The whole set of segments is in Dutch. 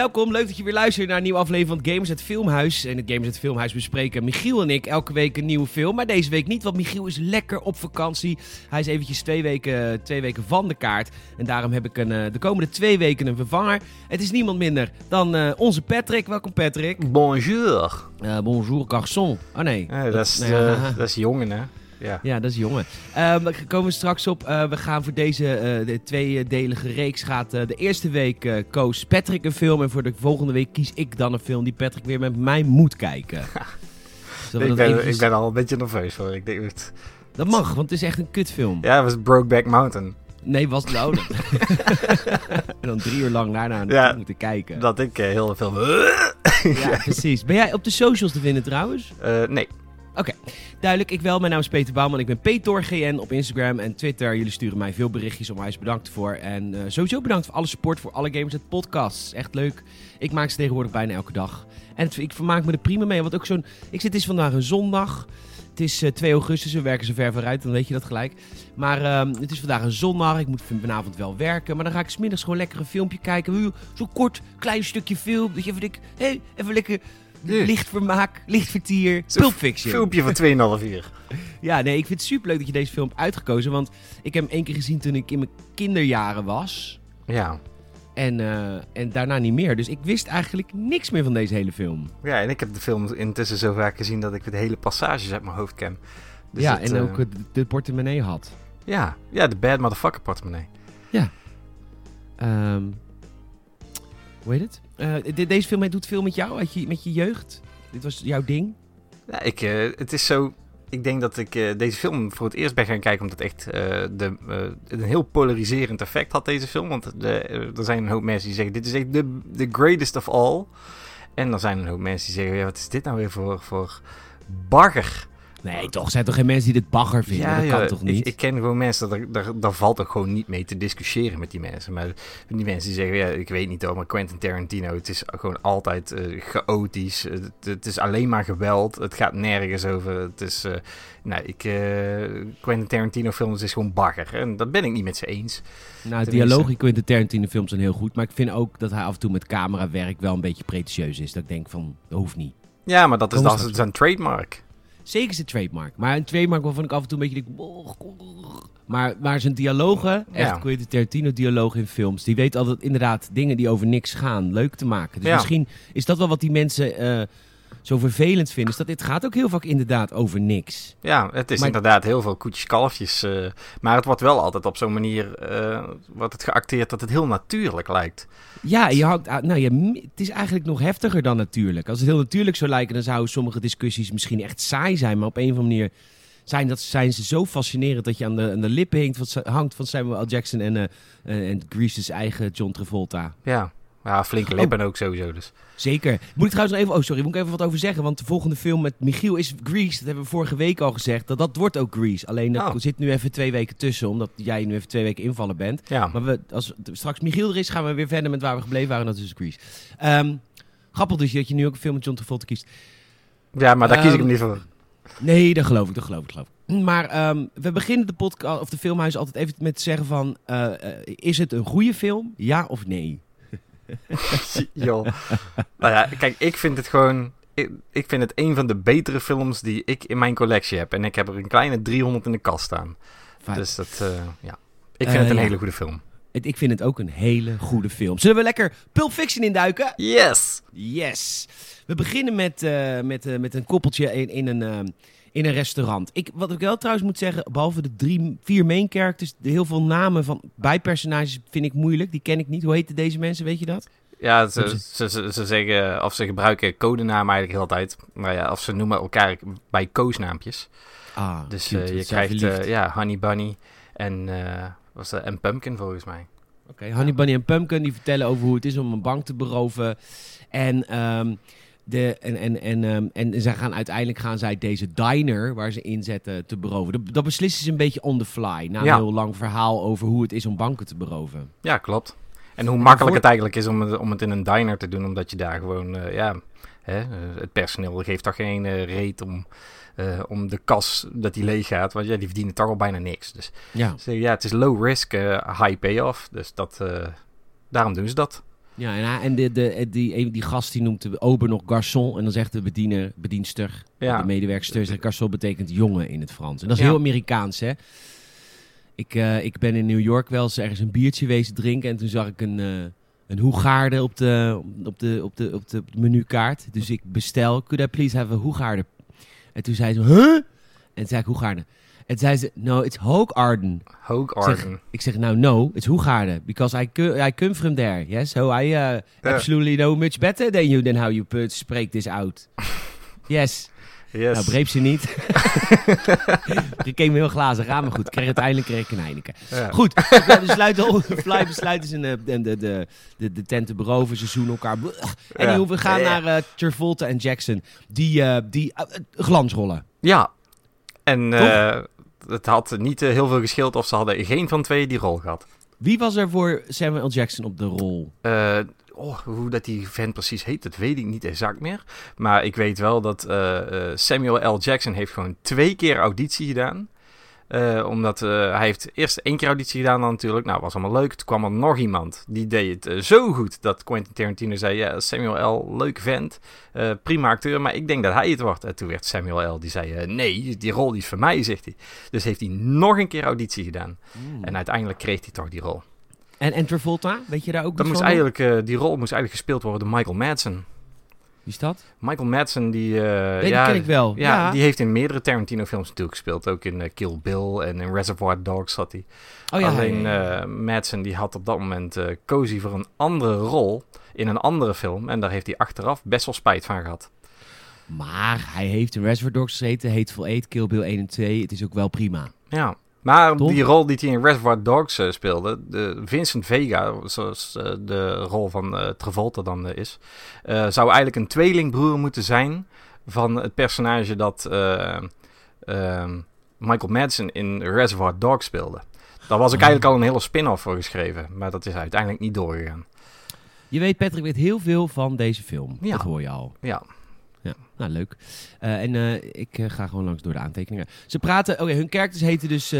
Welkom, leuk dat je weer luistert naar een nieuwe aflevering van Gamers het Filmhuis. En het Gamers het Filmhuis bespreken Michiel en ik elke week een nieuwe film. Maar deze week niet, want Michiel is lekker op vakantie. Hij is eventjes twee weken, twee weken van de kaart. En daarom heb ik een, eh, de komende twee weken een vervanger. Het is niemand minder dan eh, onze Patrick. Welkom Patrick. Bonjour. Uh, bonjour garçon. Oh nee. Ja, dat, is, uh, dat is jongen, hè? Ja. Ja, dat is jongen. Um, daar komen we straks op. Uh, we gaan voor deze uh, de tweedelige reeks gaat uh, de eerste week koos Patrick een film. En voor de volgende week kies ik dan een film die Patrick weer met mij moet kijken. ik, ben, ik ben al een beetje nerveus voor. Ik denk het... Dat mag, want het is echt een kutfilm. Ja, het was Brokeback Mountain. Nee, was het nou? en dan drie uur lang daarna ja, moeten kijken. Dat ik heel film... ja, precies. Ben jij op de socials te vinden trouwens? nee. Oké, duidelijk. Ik wel. Mijn naam is Peter Bouwman. Ik ben PetorGN op Instagram en Twitter. Jullie sturen mij veel berichtjes. Onwijs bedankt voor. En uh, sowieso bedankt voor alle support voor alle Gamers het podcasts. Echt leuk. Ik maak ze tegenwoordig bijna elke dag. En ik vermaak me er prima mee. Want ook zo'n... Ik zit, het is vandaag een zondag. Het is uh, 2 augustus. We werken zo ver vooruit. Dan weet je dat gelijk. Maar uh, het is vandaag een zondag. Ik moet vanavond wel werken. Maar dan ga ik smiddags gewoon lekker een filmpje kijken. Zo'n kort, klein stukje film. Dat je even. Hé, hey, even lekker lichtvermaak, lichtvertier, Pulp Fiction. filmpje van 2,5 uur. ja, nee, ik vind het superleuk dat je deze film hebt uitgekozen. Want ik heb hem één keer gezien toen ik in mijn kinderjaren was. Ja. En, uh, en daarna niet meer. Dus ik wist eigenlijk niks meer van deze hele film. Ja, en ik heb de film intussen zo vaak gezien dat ik de hele passages uit mijn hoofd ken. Dus ja, het, en ook uh, de portemonnee had. Ja, ja, de bad motherfucker portemonnee. Ja. Um, hoe heet het? Uh, deze film doet veel met jou, met je, met je jeugd. Dit was jouw ding. Ik, uh, het is zo. Ik denk dat ik uh, deze film voor het eerst ben gaan kijken. Omdat echt de, een heel polariserend effect had, deze film. Want de, er zijn een hoop mensen die zeggen: Dit is echt de, greatest of all. En er zijn een hoop mensen die zeggen: ja, Wat is dit nou weer voor, voor bagger? Nee, toch? Er zijn toch geen mensen die dit bagger vinden? Ja, dat kan ja, toch niet? Ik, ik, ken gewoon mensen, daar, daar, daar valt toch gewoon niet mee te discussiëren met die mensen. Maar die mensen die zeggen, ja, ik weet niet hoor, maar Quentin Tarantino, het is gewoon altijd uh, chaotisch. Het, het, is alleen maar geweld. Het gaat nergens over. Het is, uh, nou, ik, uh, Quentin Tarantino films is gewoon bagger. En dat ben ik niet met ze eens. Nou, de dialoog in Quentin Tarantino films zijn heel goed. Maar ik vind ook dat hij af en toe met camerawerk wel een beetje pretentieus is. Dat ik denk van, dat hoeft niet. Ja, maar dat is, dat is zijn trademark. Zeker zijn trademark. Maar een trademark waarvan ik af en toe een beetje denk... Maar, maar zijn dialogen, echt ja. Quentin Tarantino dialogen in films... die weet altijd inderdaad dingen die over niks gaan leuk te maken. Dus ja. misschien is dat wel wat die mensen uh, zo vervelend vinden. Is dat dit gaat ook heel vaak inderdaad over niks. Ja, het is maar, inderdaad heel veel koetjes kalfjes. Uh, maar het wordt wel altijd op zo'n manier uh, wordt het geacteerd dat het heel natuurlijk lijkt. Ja, je hangt, nou, je, het is eigenlijk nog heftiger dan natuurlijk. Als het heel natuurlijk zou lijken, dan zouden sommige discussies misschien echt saai zijn. Maar op een of andere manier zijn, dat, zijn ze zo fascinerend dat je aan de, aan de lippen hangt van, hangt van Samuel L. Jackson en, uh, en Grease's eigen John Travolta. Ja, ja flinke lippen oh. ook sowieso dus. Zeker. Moet ik trouwens nog even... Oh, sorry. Moet ik even wat over zeggen? Want de volgende film met Michiel is Grease. Dat hebben we vorige week al gezegd. Dat, dat wordt ook Grease. Alleen er oh. zit nu even twee weken tussen. Omdat jij nu even twee weken invallen bent. Ja. Maar we, als straks Michiel er is, gaan we weer verder met waar we gebleven waren. Dat is dus Grease. Um, grappig dus dat je nu ook een film met John Travolta kiest. Ja, maar daar um, kies ik hem niet voor. Nee, dat geloof ik. Dat geloof ik. Geloof ik. Maar um, we beginnen de podcast of de filmhuis altijd even met te zeggen van... Uh, uh, is het een goede film? Ja of nee? Joh. Nou ja, kijk, ik vind het gewoon. Ik, ik, vind het een van de betere films die ik in mijn collectie heb. En ik heb er een kleine 300 in de kast staan. Fijn. Dus dat, uh, ja. Ik vind uh, het een ja. hele goede film. Ik vind het ook een hele goede film. Zullen we lekker Pulp Fiction induiken? Yes! Yes! We beginnen met, uh, met, met een koppeltje in, in een, in een restaurant. Ik, wat ik wel trouwens moet zeggen, behalve de drie, vier main characters, de heel veel namen van bijpersonages vind ik moeilijk. Die ken ik niet. Hoe heten deze mensen, weet je dat? Ja, ze, ze, ze, ze zeggen, of ze gebruiken codenamen eigenlijk heel tijd. Maar ja, of ze noemen elkaar bij koosnaampjes. Ah, dus cute, je krijgt uh, ja, Honey Bunny en, uh, was dat, en Pumpkin volgens mij. Oké, okay, Honey Bunny en Pumpkin die vertellen over hoe het is om een bank te beroven. En, um, de, en, en, en, um, en zij gaan uiteindelijk gaan zij deze diner waar ze inzetten te beroven. Dat, dat beslissen ze een beetje on the fly. Na een ja. heel lang verhaal over hoe het is om banken te beroven. Ja, klopt. En hoe makkelijk het eigenlijk is om het, om het in een diner te doen, omdat je daar gewoon, uh, ja, hè, het personeel geeft toch geen uh, reet om, uh, om de kas dat die leeg gaat, want ja, die verdienen toch al bijna niks. Dus ja, dus, ja het is low risk, high payoff, dus dat, daarom doen ze dat. Ja, en, en de, de, die, die gast die noemt de ober nog garçon. En dan zegt de bediener, bedienster, Ja. de medewerkster, zegt garçon betekent jongen in het Frans. En dat is Ja. heel Amerikaans, hè. Ik, eh, ik ben in New York wel eens ergens een biertje wezen drinken. En toen zag ik een, eh een Hoegaarde op de, op, de, op, de, op, de, op de menukaart. Dus ik bestel, could I please have a Hoegaarde? En toen zei ze, huh? En toen zei ik Hoegaarde. En zei ze, no, it's Hoogarden. Hoogarden. Ik zeg, nou, no, it's Hoegaarden. Because I, I come from there. Yes, so I uh, absolutely know much better than you, than how you put, spreek this out. Yes. Yes. Nou, begreep ze niet. ik keek me heel glazen aan, maar goed. Ik kreeg uiteindelijk kreeg ik een Heineken. Ja. Goed, de besluiten, Fly besluiten ze de, de, de, de, tent te beroven. Ze zoenen elkaar. En Ja. die we gaan naar eh, Travolta en Jackson. Die, eh, die eh, eh, glansrollen. Ja. En het had niet eh, heel veel gescheeld of ze hadden geen van twee die rol gehad. Wie was er voor Samuel L. Jackson op de rol? Eh, oh, hoe dat die vent precies heet, dat weet ik niet exact meer. Maar ik weet wel dat eh, Samuel L. Jackson heeft gewoon twee keer auditie gedaan. Eh, omdat eh, hij heeft eerst één keer auditie gedaan dan natuurlijk. Nou, was allemaal leuk. Toen kwam er nog iemand. Die deed het eh, zo goed dat Quentin Tarantino zei... Ja, Samuel L., leuk vent. prima acteur, maar ik denk dat hij het wordt. En toen werd Samuel L. Die zei... nee, die rol die is voor mij, zegt hij. Dus heeft hij nog een keer auditie gedaan. En uiteindelijk kreeg hij toch die rol. En, en Travolta, weet je daar ook Dat moest eigenlijk, die rol moest eigenlijk gespeeld worden door Michael Madsen. Wie is dat? Michael Madsen, die... Nee, ja, die ken ik wel. Ja, Ja. die heeft in meerdere Tarantino-films natuurlijk gespeeld. Ook in eh, Kill Bill en in Reservoir Dogs zat hij. Oh ja, Alleen ja, eh, Madsen die had op dat moment eh cozy voor een andere rol in een andere film. En daar heeft hij achteraf best wel spijt van gehad. Maar hij heeft in Reservoir Dogs gezeten, Hateful Eight, Kill Bill 1 en 2. Het is ook wel prima. Ja. Maar Toch? die rol die hij in Reservoir Dogs eh, speelde, de Vincent Vega, zoals eh, de rol van eh, Travolta dan is, zou eigenlijk een tweelingbroer moeten zijn van het personage dat eh, ehm, Michael Madsen in Reservoir Dogs speelde. Daar was ook Oh. eigenlijk al een hele spin-off voor geschreven, maar dat is uiteindelijk niet doorgegaan. Je weet, Patrick weet heel veel van deze film. Ja. Dat hoor je al. Ja, Ja, nou leuk. Eh, en eh, ik eh, ga gewoon langs door de aantekeningen. Ze praten, oké, hun characters heten dus...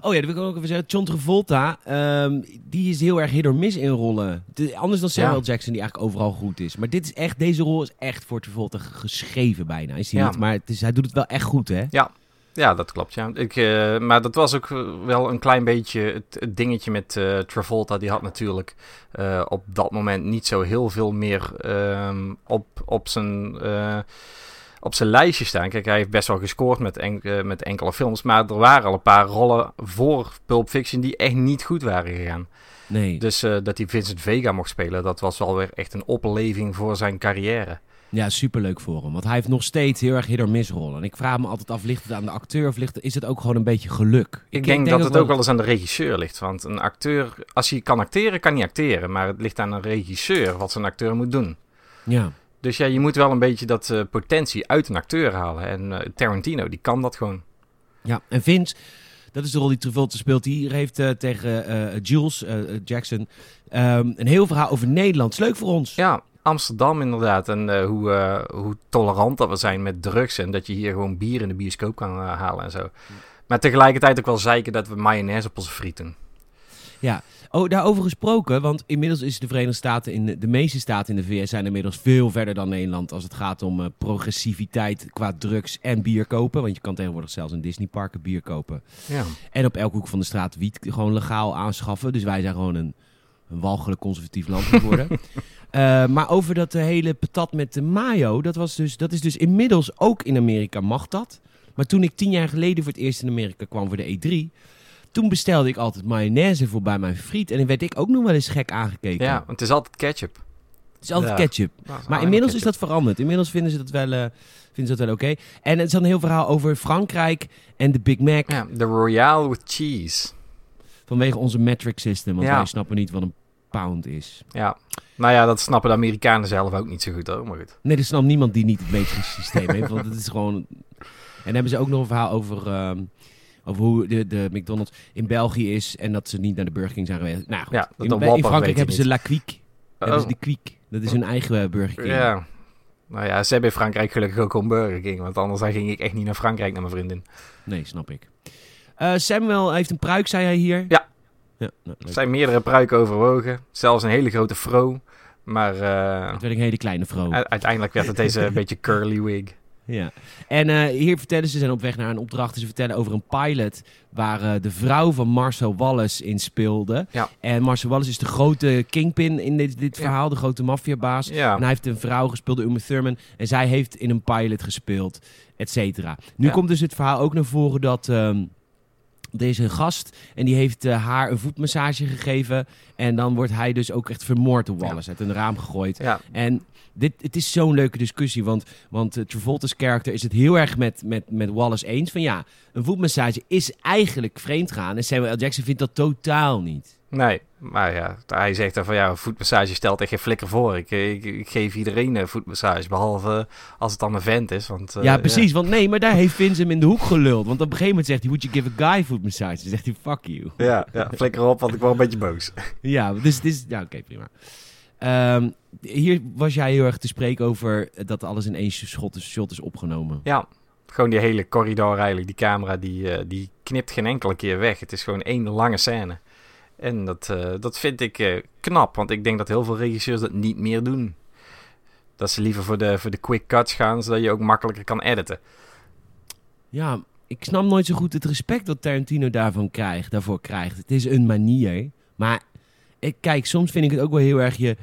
oh ja, dat wil ik ook even zeggen. John Travolta, ehm, die is heel erg hit or miss in rollen. De- anders dan Samuel Ja. Jackson, die eigenlijk overal goed is. Maar dit is echt, deze rol is echt voor Travolta geschreven bijna. Is hij Ja. niet, maar het is, hij doet het wel echt goed, hè? Ja, dat klopt. Ja. Ik, eh, maar dat was ook wel een klein beetje het, het dingetje met eh, Travolta. Die had natuurlijk eh, op dat moment niet zo heel veel meer ehm, op, op, zijn, op zijn lijstje staan. Kijk, hij heeft best wel gescoord met, eh, met enkele films. Maar er waren al een paar rollen voor Pulp Fiction die echt niet goed waren gegaan. Nee. Dus dat hij Vincent Vega mocht spelen, dat was wel weer echt een opleving voor zijn carrière. Ja, superleuk voor hem. Want hij heeft nog steeds heel erg hit or miss rollen. En ik vraag me altijd af, ligt het aan de acteur of ligt het, is het ook gewoon een beetje geluk? Ik, denk, dat het ook wel eens aan de regisseur ligt. Want een acteur, als hij kan acteren, kan hij acteren. Maar het ligt aan een regisseur wat zijn acteur moet doen. Ja. Dus ja, je moet wel een beetje dat eh, potentie uit een acteur halen. En eh, Tarantino, die kan dat gewoon. Ja, en Vince, dat is de rol die Travolta speelt. Die heeft eh, tegen Jules Jackson ehm, een heel verhaal over Nederland. Is leuk voor ons. Ja, Amsterdam inderdaad. En eh, hoe, eh, hoe tolerant dat we zijn met drugs. En dat je hier gewoon bier in de bioscoop kan eh, halen en zo. Maar tegelijkertijd ook wel zeiken dat we mayonaise op onze friet doen. Oh, daarover gesproken, want inmiddels is de Verenigde Staten, in de, de meeste staten in de VS zijn inmiddels veel verder dan Nederland als het gaat om progressiviteit qua drugs en bier kopen. Want je kan tegenwoordig zelfs in Disneyparken bier kopen. Ja. En op elke hoek van de straat wiet gewoon legaal aanschaffen. Dus wij zijn gewoon een, een walgelijk conservatief land geworden. Eh, maar over dat hele patat met de mayo, dat, was dus, dat is dus inmiddels ook in Amerika mag dat. Maar toen ik tien jaar geleden voor het eerst in Amerika kwam voor de E3... Toen bestelde ik altijd mayonaise voor bij mijn friet. En dan werd ik ook nog wel eens gek aangekeken. ja, want het is altijd ketchup. Het is altijd Ja. ketchup. Maar inmiddels is dat veranderd. Inmiddels vinden ze dat wel, eh, vinden ze dat wel oké. En het is dan een heel verhaal over Frankrijk en de Big Mac. Ja, de Royale with cheese. Vanwege onze metric system. Want Ja. wij snappen niet wat een pound is. Ja. Nou ja, dat snappen de Amerikanen zelf ook niet zo goed hoor, maar goed. Nee, er snapt niemand die niet het metric systeem heeft. Want het is gewoon... En dan hebben ze ook nog een verhaal over... ehm, over hoe de, de McDonald's in België is en dat ze niet naar de Burger King zijn geweest. Nou goed, Ja, dat in, in Frankrijk hebben ze La Quique. Ze Oh. de Quique. Dat is hun eigen eh, Burger King. Ja. Nou ja, ze hebben in Frankrijk gelukkig ook een Burger King. Want anders dan ging ik echt niet naar Frankrijk naar mijn vriendin. Nee, snap ik. Eh, Samuel heeft een pruik, zei hij hier. Ja. Ja, nou, Er zijn meerdere pruiken overwogen. Zelfs een hele grote fro. Maar uh, het werd een hele kleine vrouw. Uiteindelijk werd het deze beetje curly wig. Ja. En uh, hier vertellen ze, ze zijn op weg naar een opdracht. Ze vertellen over een pilot waar uh, de vrouw van Marcel Wallace in speelde. Ja. En Marcel Wallace is de grote kingpin in dit, dit verhaal, de grote maffiabaas. Ja. En hij heeft een vrouw gespeeld, Uma Thurman. En zij heeft in een pilot gespeeld, et cetera. Nu komt dus het verhaal ook naar voren dat... Um, deze gast. En die heeft uh, haar een voetmassage gegeven. En dan wordt hij dus ook echt vermoord door Wallace. Uit een raam gegooid. En dit, het is zo'n leuke discussie. Want, want uh, Travolta's karakter is het heel erg met, met, met Wallace eens. Van ja, een voetmassage is eigenlijk vreemd gaan. En Samuel L. Jackson vindt dat totaal niet. Nee, maar ja, hij zegt dan van ja, een voetmassage stelt echt geen flikker voor. Ik, ik, ik geef iedereen een voetmassage, behalve als het dan een vent is. Want, uh, ja, precies. Ja. Want nee, maar daar heeft Vince hem in de hoek geluld. Want op een gegeven moment zegt hij, would you give a guy voetmassage? Dan zegt hij, fuck you. Ja, ja flikker op, want ik word een beetje boos. ja, dus het is, ja, oké, okay, prima. Um, hier was jij heel erg te spreken over dat alles in één shot is, shot is opgenomen. Ja, gewoon die hele corridor eigenlijk, die camera, die, uh, die knipt geen enkele keer weg. Het is gewoon één lange scène. En dat, uh, dat vind ik uh, knap, want ik denk dat heel veel regisseurs dat niet meer doen. Dat ze liever voor de, voor de quick cuts gaan, zodat je ook makkelijker kan editen. Ja, ik snap nooit zo goed het respect dat Tarantino daarvan krijgt, daarvoor krijgt. Het is een manier, maar ik, kijk, soms vind ik het ook wel heel erg je...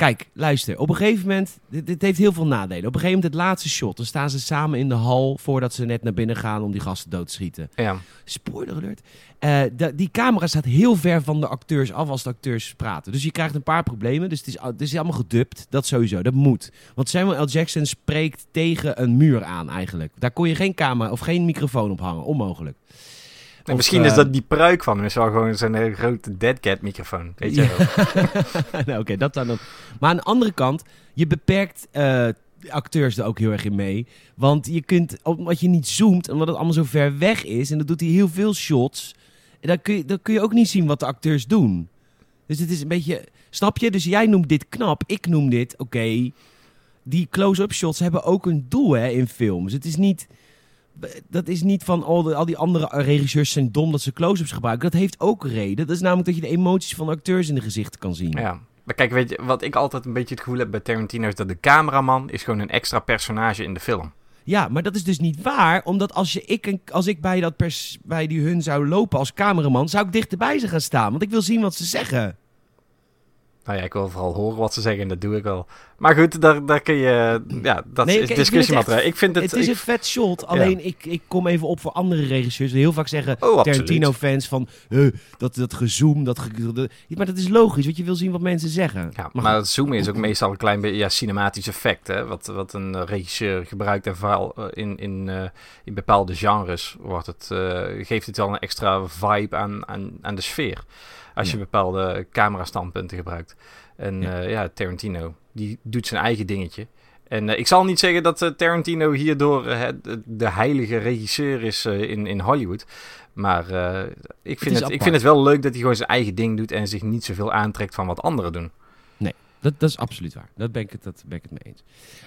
Kijk, luister. Op een gegeven moment... Dit, dit, heeft heel veel nadelen. Op een gegeven moment het laatste shot. Dan staan ze samen in de hal... voordat ze net naar binnen gaan om die gasten dood te schieten. Ja. Spoiler alert. Uh, de, die camera staat heel ver van de acteurs af als de acteurs praten. Dus je krijgt een paar problemen. Dus het is, het is allemaal gedubt. Dat sowieso. Dat moet. Want Samuel L. Jackson spreekt tegen een muur aan eigenlijk. Daar kon je geen camera of geen microfoon op hangen. Onmogelijk. Nee, misschien uh, is dat die pruik van hem. is wel gewoon zo'n hele grote deadcat microfoon. Weet je wel. nou, Oké, okay, dat dan. dan. Maar aan de andere kant, je beperkt uh, acteurs er ook heel erg in mee. Want je kunt, omdat je niet zoomt, omdat het allemaal zo ver weg is, en dat doet hij heel veel shots, dan kun je, dan kun je ook niet zien wat de acteurs doen. Dus het is een beetje, snap je? Dus jij noemt dit knap, ik noem dit, oké. Okay, die close-up shots hebben ook een doel hè, in films. Het is niet dat is niet van al, de, al die andere regisseurs zijn dom dat ze close-ups gebruiken. Dat heeft ook reden. Dat is namelijk dat je de emoties van de acteurs in de gezichten kan zien. Ja. Maar kijk, weet je, wat ik altijd een beetje het gevoel heb bij Tarantino is dat de cameraman is gewoon een extra personage in de film. Ja, maar dat is dus niet waar. Omdat als, je, ik, als ik bij, dat pers, bij die hun zou lopen als cameraman, zou ik dichterbij ze gaan staan. Want ik wil zien wat ze zeggen. Nou ja, ik wil vooral horen wat ze zeggen en dat doe ik wel. Maar goed, daar, daar kun je... Ja, dat nee, is discussiemateriaal. Ik, vind het... Het is ik, een vet shot, alleen ja. ik, ik kom even op voor andere regisseurs. Die heel vaak zeggen, oh, Tarantino-fans, van... Uh, dat, dat gezoom, dat, ge, dat... Maar dat is logisch, want je wil zien wat mensen zeggen. Ja, maar, maar het zoomen is ook meestal een klein beetje ja, cinematisch effect. Hè? Wat, wat een regisseur gebruikt en vooral in, in, uh, in bepaalde genres wordt het, uh, geeft het wel een extra vibe aan, aan, aan de sfeer. Als je bepaalde camerastandpunten gebruikt. En ja. Uh, ja, Tarantino, die doet zijn eigen dingetje. En uh, ik zal niet zeggen dat uh, Tarantino hierdoor de heilige regisseur is in, in Hollywood. Maar ik, vind het, het ik vind het wel leuk dat hij gewoon zijn eigen ding doet en zich niet zoveel aantrekt van wat anderen doen. Dat, dat is absoluut waar. Dat ben ik het, dat ben ik het mee eens.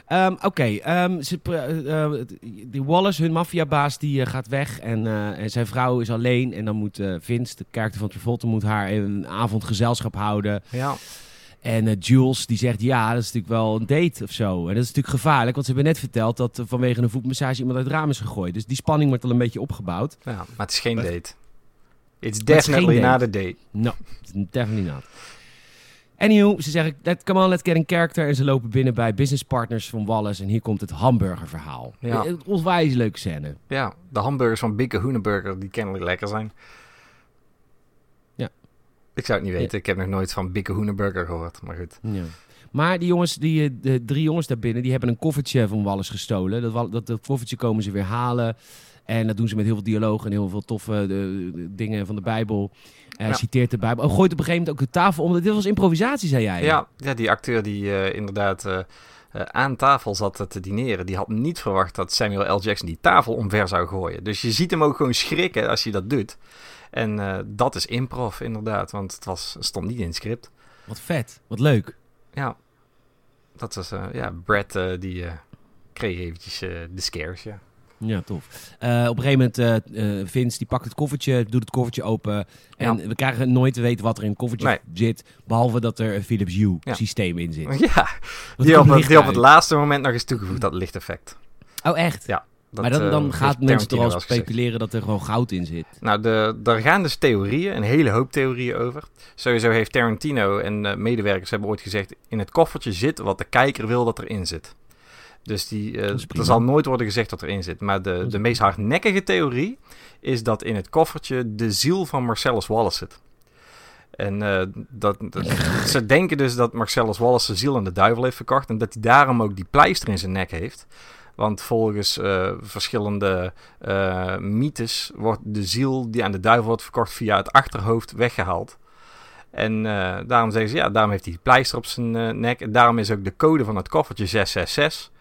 Um, Oké, okay, um, uh, die Wallace, hun maffiabaas, die uh, gaat weg. En, uh, en zijn vrouw is alleen. En dan moet Vince, de karakter van Travolta, moet haar een avond gezelschap houden. Ja. En uh, Jules die zegt, ja, dat is natuurlijk wel een date of zo. En dat is natuurlijk gevaarlijk, want ze hebben net verteld dat uh, vanwege een voetmassage iemand uit het raam is gegooid. Dus die spanning wordt al een beetje opgebouwd. Ja, maar het is geen maar, date. It's definitely not a date. No, definitely not. Anywho, ze zeggen, that, come on, let's get in character. En ze lopen binnen bij business partners van Wallace. En hier komt het hamburgerverhaal. Ja. Een onwijs leuke scène. Ja, de hamburgers van Bikke Hoenenburger, die kennelijk lekker zijn. Ja. Ik zou het niet weten. Ja. Ik heb nog nooit van Bikke Hoenenburger gehoord, maar goed. Ja. Maar die jongens, die, de drie jongens daar binnen, die hebben een koffertje van Wallace gestolen. Dat, dat, dat koffertje komen ze weer halen. En dat doen ze met heel veel dialoog en heel veel toffe de, de dingen van de Bijbel. Hij ja. citeert de Bijbel. Oh, gooit op een gegeven moment ook de tafel om. Dit was improvisatie, zei jij. Ja, ja die acteur die uh, inderdaad uh, uh, aan tafel zat te dineren, die had niet verwacht dat Samuel L. Jackson die tafel omver zou gooien. Dus je ziet hem ook gewoon schrikken als hij dat doet. En dat is improv, inderdaad, want het was, stond niet in het script. Wat vet, wat leuk. Ja, dat was, ja, Brad die kreeg eventjes de scares, ja. Ja, tof. Eh, op een gegeven moment, eh eh, Vince die pakt het koffertje, doet het koffertje open. En we krijgen nooit te weten wat er in het koffertje Nee. zit. Behalve dat er een Philips Hue Ja. systeem in zit. Ja, die op, licht die op het laatste moment nog eens toegevoegd, dat lichteffect. Oh, echt? Ja. Dat, maar dan, dan gaat mensen al wel gezegd. speculeren dat er gewoon goud in zit. Nou, de, daar gaan dus theorieën, een hele hoop theorieën over. Sowieso heeft Tarantino en medewerkers hebben ooit gezegd... in het koffertje zit wat de kijker wil dat erin zit. Dus die, prima. er zal nooit worden gezegd wat erin zit. Maar de, de meest hardnekkige theorie is dat in het koffertje de ziel van Marcellus Wallace zit. En eh, dat, dat- ze denken dus dat Marcellus Wallace zijn ziel aan de duivel heeft verkocht... en dat hij daarom ook die pleister in zijn nek heeft... Want volgens eh, verschillende mythes wordt de ziel die aan de duivel wordt verkocht via het achterhoofd weggehaald. En daarom zeggen ze, ja, daarom heeft hij die pleister op zijn nek. En daarom is ook de code van het koffertje 666.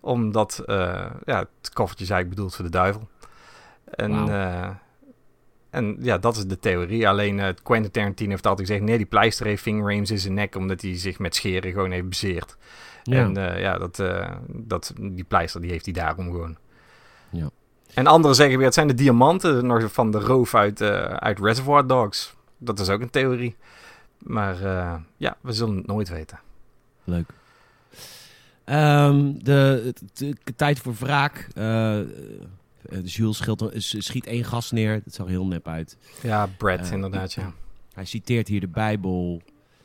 Omdat eh, ja, het koffertje is eigenlijk bedoeld voor de duivel. En, eh, en ja, dat is de theorie. Alleen eh, Quentin Tarantino heeft altijd gezegd... nee, die pleister heeft fingernames in zijn nek... omdat hij zich met scheren gewoon heeft bezeerd. Ja. En ja, dat, dat, die pleister die heeft hij daarom gewoon. Ja. En anderen zeggen weer, het zijn de diamanten nog van de roof uit, uit Reservoir Dogs. Dat is ook een theorie. Maar ja, we zullen het nooit weten. Leuk. Ehm, de, de- de tijd voor wraak. Eh, Jules schilt, schiet één gas neer. Dat zag heel nep uit. Ja, Brad Eh, inderdaad, ja. Hij citeert hier de Bijbel.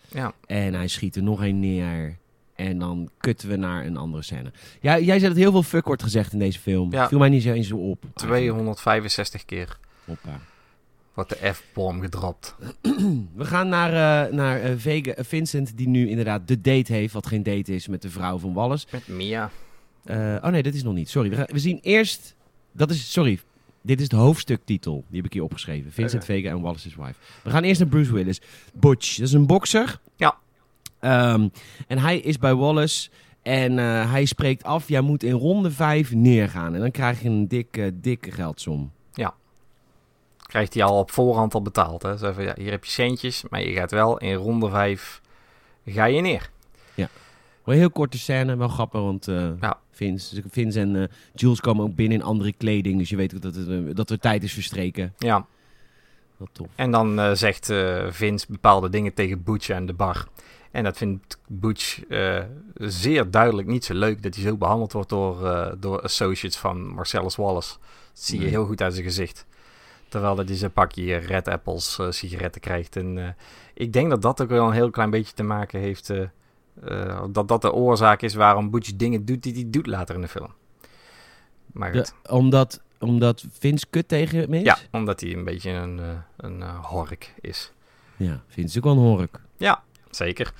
Ja, En hij schiet er nog één neer. En dan kutten we naar een andere scène. Ja, jij zei dat heel veel fuck wordt gezegd in deze film. Ja. Viel mij niet zo eens zo op. eigenlijk. 265 keer Hoppa. Wordt de F-bom gedropt. We gaan naar, eh, naar eh, Vega, eh, Vincent, die nu inderdaad de date heeft. Wat geen date is met de vrouw van Wallace. Met Mia. Oh nee, dat is nog niet. Sorry. We, gaan- we zien eerst. Dat is. Sorry. Dit is de hoofdstuktitel. Die heb ik hier opgeschreven. Vincent Oké. Vega en Wallace's Wife. We gaan eerst naar Bruce Willis. Butch. Dat is een bokser. Ja. Ehm, en hij is bij Wallace. En hij spreekt af. Jij moet in ronde 5 neergaan. En dan krijg je een dikke, dikke geldsom. Krijgt hij al op voorhand al betaald. Hè? Zo van, ja, hier heb je centjes, maar je gaat wel in ronde 5 ga je neer. Wel een heel korte scène. Wel grappig. Want Ja. Vince, Vince en eh, Jules komen ook binnen in andere kleding. Dus je weet ook dat, het, eh, dat er tijd is verstreken. Ja, Wat tof. En dan zegt Vince bepaalde dingen tegen Butch aan de bar. En dat vindt Butch zeer duidelijk niet zo leuk dat hij zo behandeld wordt door, door associates van Marcellus Wallace. Dat zie je Nee. heel goed uit zijn gezicht. Terwijl dat hij zijn pakje Red Apples eh, sigaretten krijgt. En eh, ik denk dat dat ook wel een heel klein beetje te maken heeft. eh, dat dat de oorzaak is waarom Butch dingen doet die hij doet later in de film. Maar De- omdat, omdat Vince kut tegen hem is? Ja, omdat hij een beetje een, een hork is. Ja, Vince is ook wel een hork. Zeker.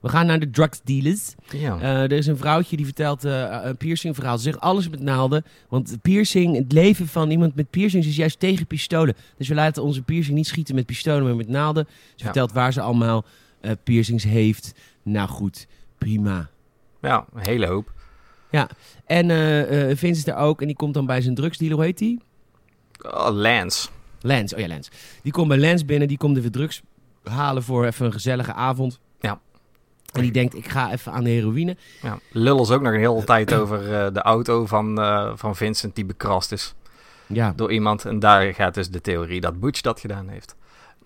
We gaan naar de drugsdealers. Ja. Eh er is een vrouwtje die vertelt eh, een piercing verhaal. Ze zegt alles met naalden. Want piercing, het leven van iemand met piercings is juist tegen pistolen. Dus we laten onze piercing niet schieten met pistolen, maar met naalden. Ze Ja. vertelt waar ze allemaal eh, piercings heeft. Nou goed, prima. Ja, een hele hoop. En eh, eh, Vince is er ook en die komt dan bij zijn drugsdealer. Hoe heet die? Oh, Lance. Lance, oh ja, Lance. Die komt bij Lance binnen, die komt even drugs halen voor even een gezellige avond. En die denkt, ik ga even aan de heroïne. Ja. Lullen is ook nog een hele tijd over eh, de auto van, eh, van Vincent die bekrast is Ja, door iemand. En daar gaat dus de theorie dat Butch dat gedaan heeft.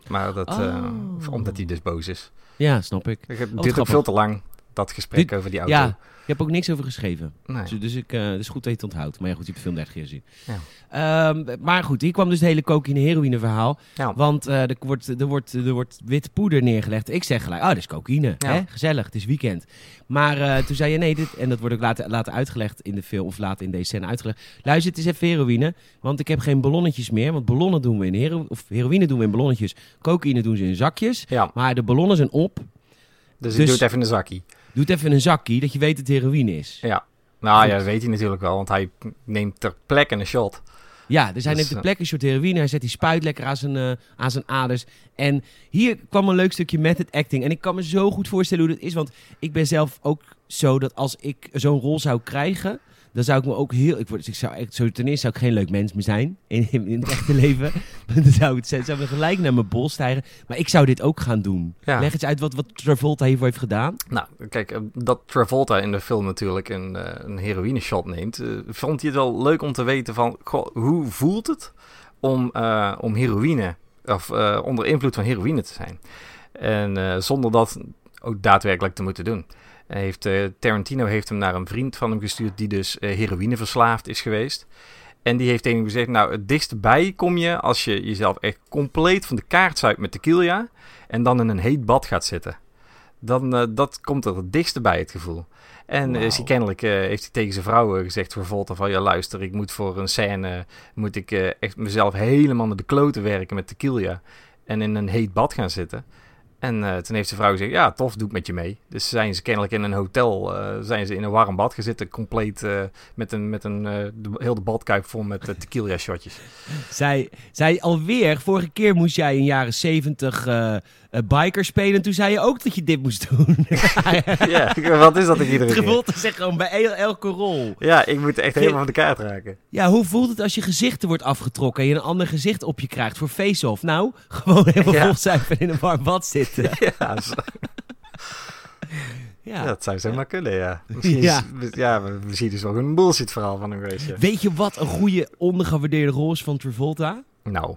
Maar dat, eh, Oh. omdat hij dus boos is. ja snap ik. Het duurt ook veel te lang, dat gesprek Dit- over die auto. Ja, ik heb ook niks over geschreven. Nee. Dus, dus ik, het is goed dat je het onthoudt. Maar ja, goed, je hebt de film 30 keer gezien. Ja. Ehm, maar goed, hier kwam dus het hele cocaïne-heroïne verhaal. Ja. Want eh, er, wordt, er, wordt, er wordt wit poeder neergelegd. Ik zeg gelijk, oh, dat is cocaïne. Ja. Hè? Gezellig, het is weekend. Maar eh, toen zei je, nee, dit, en dat wordt ook later, later uitgelegd in de film, of later in deze scène uitgelegd. Luister, het is even heroïne, want ik heb geen ballonnetjes meer. Want ballonnen doen we in hero of heroïne doen we in ballonnetjes. Cocaïne doen ze in zakjes. Ja, Maar de ballonnen zijn op. dus, Dus- ik doe het even in een zakkie. Doe het even in een zakje, dat je weet dat het heroïne is. Ja. Nou Goed. ja, dat weet hij natuurlijk wel, want hij neemt ter plekke een shot. Ja, dus hij Dus, neemt de eh, plek een soort heroïne. Hij zet die spuit lekker aan zijn, eh, aan zijn aders. En hier kwam een leuk stukje met het acting. En ik kan me zo goed voorstellen hoe dat is. Want ik ben zelf ook zo dat als ik zo'n rol zou krijgen, dan zou ik me ook heel. Ik, word, dus ik zou echt, zo, ten eerste zou ik geen leuk mens meer zijn in, het echte leven. dan zou het zou me gelijk naar mijn bol stijgen. Maar ik zou dit ook gaan doen. Ja. Leg eens uit wat, wat Travolta hiervoor heeft gedaan. Nou, kijk, eh, dat Travolta in de film natuurlijk een, eh, een heroïne shot neemt, eh, vond hij het wel leuk om te weten van, goh, hoe voelt het om, om heroïne, of onder invloed van heroïne te zijn? En zonder dat ook daadwerkelijk te moeten doen. Hij heeft, eh, Tarantino heeft hem naar een vriend van hem gestuurd die dus eh, heroïne verslaafd is geweest. En die heeft tegen hem gezegd, nou, het dichtst bij kom je als je jezelf echt compleet van de kaart zuipt met tequila en dan in een heet bad gaat zitten. Dan, eh, dat komt er het dichtste bij, het gevoel. En Wauw. is hij kennelijk, heeft hij tegen zijn vrouw gezegd voor Volta van... Ja, luister, ik moet voor een scène... moet ik echt mezelf helemaal naar de kloten werken met tequila... en in een heet bad gaan zitten. En eh, toen heeft zijn vrouw gezegd... Ja, tof, doe ik met je mee. Dus zijn ze kennelijk in een hotel... eh, zijn ze in een warm bad gaan zitten... compleet eh, met een... Met een de, heel de badkuip vol met tequila shotjes. Zij, zij alweer, vorige keer moest jij in jaren zeventig biker spelen. Toen zei je ook dat je dit moest doen. ja, wat is dat ik iedere keer? Travolta zegt gewoon bij el- elke rol. Ja, ik moet echt helemaal van de kaart raken. Ja, hoe voelt het als je gezicht er wordt afgetrokken en je een ander gezicht op je krijgt voor face-off? Nou, gewoon helemaal Ja. en in een warm bad zitten. Ja, zo- Ja. Dat zou zomaar kunnen, ja. Misschien Ja. Is, ja, we, we zien dus wel een bullshit verhaal van geweest, ja. Weet je wat een goede ondergewaardeerde rol is van Travolta? Nou.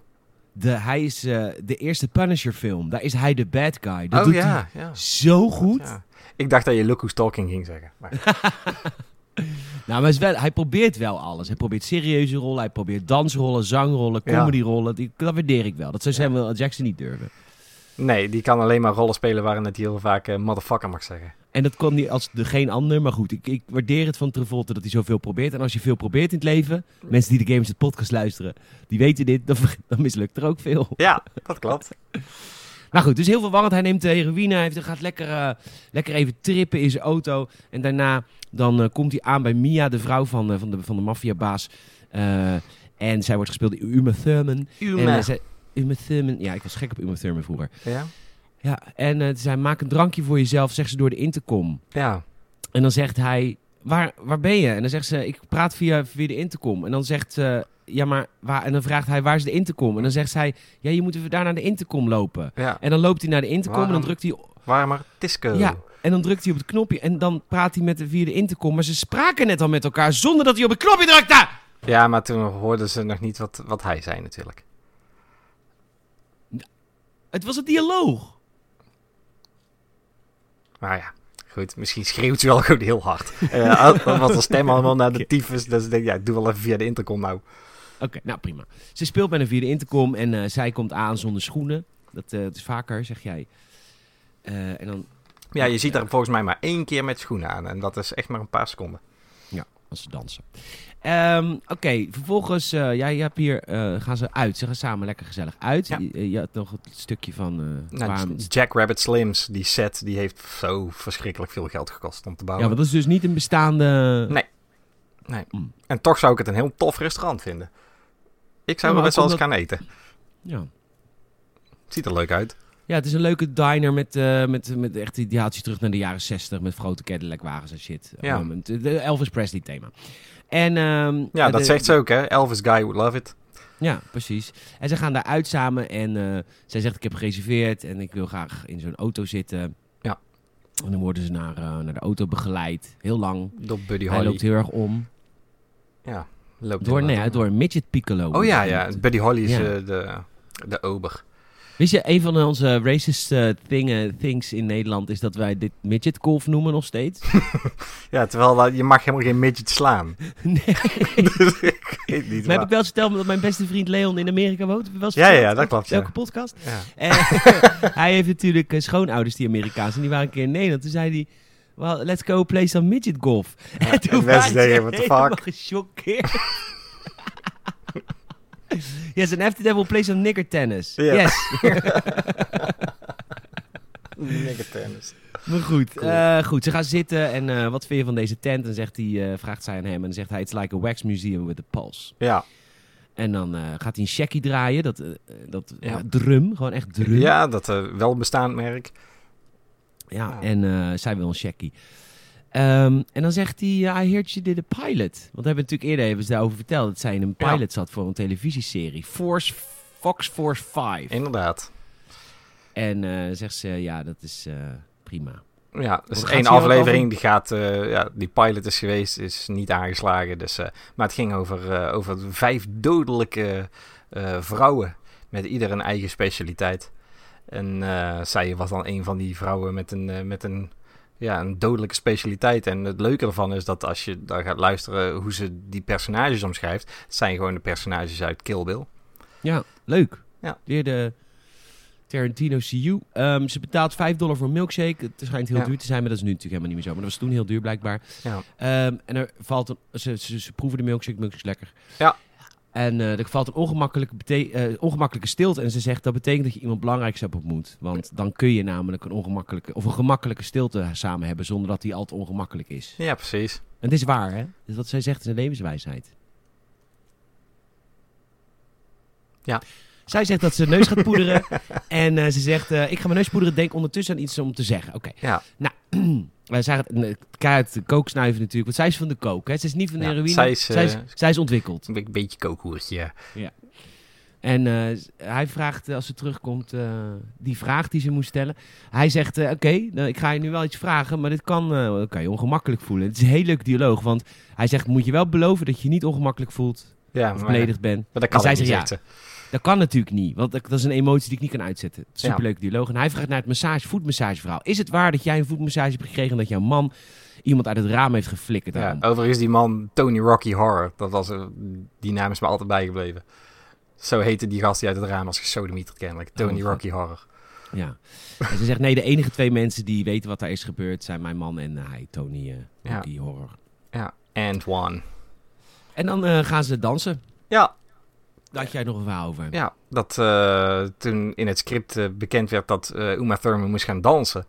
De, hij is eh, de eerste Punisher film. Daar is hij de bad guy. Dat oh doet ja, ja. hij zo goed. ja. Ik dacht dat je Look Who's Talking ging zeggen. Maar, Nou, maar is wel, hij probeert wel alles. Hij probeert serieuze rollen, hij probeert dansrollen, zangrollen, comedyrollen. Die, dat waardeer ik wel. Dat zou Samuel L. Jackson niet durven. Nee, die kan alleen maar rollen spelen waarin het heel vaak eh, motherfucker mag zeggen. En dat kon hij als de geen ander. Maar goed, ik, ik waardeer het van Travolta dat hij zoveel probeert. En als je veel probeert in het leven, mensen die de Games het podcast luisteren, die weten dit, dan, dan mislukt er ook veel. Ja, dat klopt. Maar goed, dus heel veel warrant. Hij neemt de heroïne, hij gaat lekker, eh, lekker even trippen in zijn auto. En daarna dan, eh, komt hij aan bij Mia, de vrouw van, van de, van de maffiabaas. En zij wordt gespeeld door Uma Thurman. En, zij- Uma Thurman, ja, ik was gek op Uma Thurman vroeger. Ja? Ja, en eh, zij maak een drankje voor jezelf, zegt ze door de intercom. Ja. En dan zegt hij, waar, waar ben je? En dan zegt ze, ik praat via, via de intercom. En dan zegt ze, ja maar, waar? En dan vraagt hij, waar is de intercom? En dan zegt zij, ja, je moet even daar naar de intercom lopen. Ja. En dan loopt hij naar de intercom en dan drukt hij, Waar maar disco. ja, en dan drukt hij op het knopje. En dan praat hij met de, via de intercom. Maar ze spraken net al met elkaar zonder dat hij op het knopje drukte. Ja, maar toen hoorden ze nog niet wat, wat hij zei natuurlijk. Het was een dialoog. Maar ja, goed. Misschien schreeuwt ze wel gewoon heel hard. Eh dan was de stem allemaal naar de tyfus. Dus ik denk, ja, doe wel even via de intercom nou. Oké, nou prima. Ze speelt met een via de intercom en eh, zij komt aan zonder schoenen. Dat, eh, dat is vaker, zeg jij. Eh, en dan Ja, je ziet haar volgens mij maar één keer met schoenen aan. En dat is echt maar een paar seconden. als ze dansen. Ehm, Oké, vervolgens, eh ja, je hebt hier, eh, gaan ze uit. Ze gaan samen lekker gezellig uit. Ja. Je, je had nog het stukje van... eh, Nou, Jack Rabbit Slims, die set, die heeft zo verschrikkelijk veel geld gekost om te ja, bouwen. maar dat is dus niet een bestaande... Nee. Nee. Mm. En toch zou ik het een heel tof restaurant vinden. Ik zou Ja, er best wel eens gaan eten. Ja. Ziet er leuk uit. ja, het is een leuke diner met, eh, met, met echt die haalt je terug naar de jaren 60 met grote Cadillac wagens en shit. Ja. Um, de Elvis Presley thema. En, ehm, Ja, dat de- zegt ze ook, hè. Elvis Guy would love it. Ja, precies. En ze gaan daar uit samen en eh, zij zegt ik heb gereserveerd en ik wil graag in zo'n auto zitten. Ja. En dan worden ze naar, eh, naar de auto begeleid. Heel lang. Door Buddy Hij Holly. loopt heel erg om. Ja, loopt Door, nee, door een midget piccolo. Oh ja, ja. Buddy Holly is Ja. eh, de, de ober. Wist je, een van onze racist eh, dingen, things in Nederland is dat wij dit midget golf noemen nog steeds. Ja, terwijl je mag helemaal geen midget slaan. nee. dus ik weet niet Maar heb ik wel eens verteld dat mijn beste vriend Leon in Amerika woont? Wel Ja, ja, dat klopt, ja. Welke podcast? Ja. En hij heeft natuurlijk eh, schoonouders die Amerikaans en die waren een keer in Nederland. Toen zei hij, well, let's go play some midget golf. Ja, en toen ze denken, what the helemaal fuck? gechoqueerd. Yes, and after that we'll play some nigger tennis. Ja. Yes. Nigger tennis. Maar goed, Cool. eh, goed, ze gaan zitten en eh, wat vind je van deze tent? En zegt hij, eh, vraagt zij aan hem en dan zegt hij, it's like a wax museum with a pulse. Ja. En dan eh, gaat hij een shaggy draaien, dat, dat Ja. drum, gewoon echt drum. ja, dat wel bestaand merk. Ja, Ja. en eh, zij wil een shaggy. Ehm, en dan zegt hij, I heard you did a pilot. Want we hebben natuurlijk eerder hebben ze daarover verteld dat zij in een pilot zat voor een televisieserie. Force, Fox Force 5. Inderdaad. En uh, zegt ze, ja, dat is uh, prima. Ja, dus één aflevering die gaat, uh, ja, die pilot is geweest, is niet aangeslagen. Dus, maar het ging over, over vijf dodelijke vrouwen met ieder een eigen specialiteit. En zij was dan een van die vrouwen met een, met een, ja, een dodelijke specialiteit. En het leuke ervan is dat als je daar gaat luisteren hoe ze die personages omschrijft, het zijn gewoon de personages uit Kill Bill. Ja, leuk. Ja. Weer de Tarantino CU. Um, ze betaalt 5 dollar voor een milkshake. Het schijnt heel duur te zijn, maar dat is nu natuurlijk helemaal niet meer zo. Maar dat was toen heel duur blijkbaar. Ja. Um, en er valt een, ze, ze, ze, proeven de milkshake, milkshake is lekker. Ja. En uh, er valt een ongemakkelijke, uh, ongemakkelijke stilte. En ze zegt dat betekent dat je iemand belangrijks hebt ontmoet. Want dan kun je namelijk een ongemakkelijke of een gemakkelijke stilte samen hebben zonder dat die altijd ongemakkelijk is. Ja, precies. En het is waar, hè? Dus wat zij zegt is een levenswijsheid. Ja. Zij zegt dat ze neus gaat poederen. en uh, ze zegt, ik ga mijn neus poederen. Denk ondertussen aan iets om te zeggen. Oké. Okay. Ja. Nou, wij zagen de kooksnuiven natuurlijk. Want zij is van de kook. Hè? Ze is niet van de ja, heroïne. Zij is, zij, is, zij is ontwikkeld. Een beetje kookhoertje, ja. ja. En hij vraagt, als ze terugkomt, die vraag die ze moest stellen. Hij zegt, oké, okay, nou, ik ga je nu wel iets vragen, maar dit kan, kan je ongemakkelijk voelen. Het is een heel leuk dialoog, want hij zegt, moet je wel beloven dat je je niet ongemakkelijk voelt ja, of beledigd bent. Maar dat kan en zij zegt, ja, dat kan natuurlijk niet, want dat, is een emotie die ik niet kan uitzetten. Superleuk dialoog. En hij vraagt naar het massage, voetmassageverhaal. Is het waar dat jij een voetmassage hebt gekregen en dat jouw man iemand uit het raam heeft geflikkerd? Ja, overigens die man Tony Rocky Horror. Dat was, die naam is me altijd bijgebleven. Zo heette die gast die uit het raam was gesodemieterd kennelijk. Tony oh, Rocky Horror. Ja. En ze zegt, nee, de enige twee mensen die weten wat daar is gebeurd zijn mijn man en hij, Tony uh, Rocky ja. Horror. Ja, and one. En dan uh, gaan ze dansen. Ja, had jij nog een over. Ja, dat uh, toen in het script uh, bekend werd dat uh, Uma Thurman moest gaan dansen,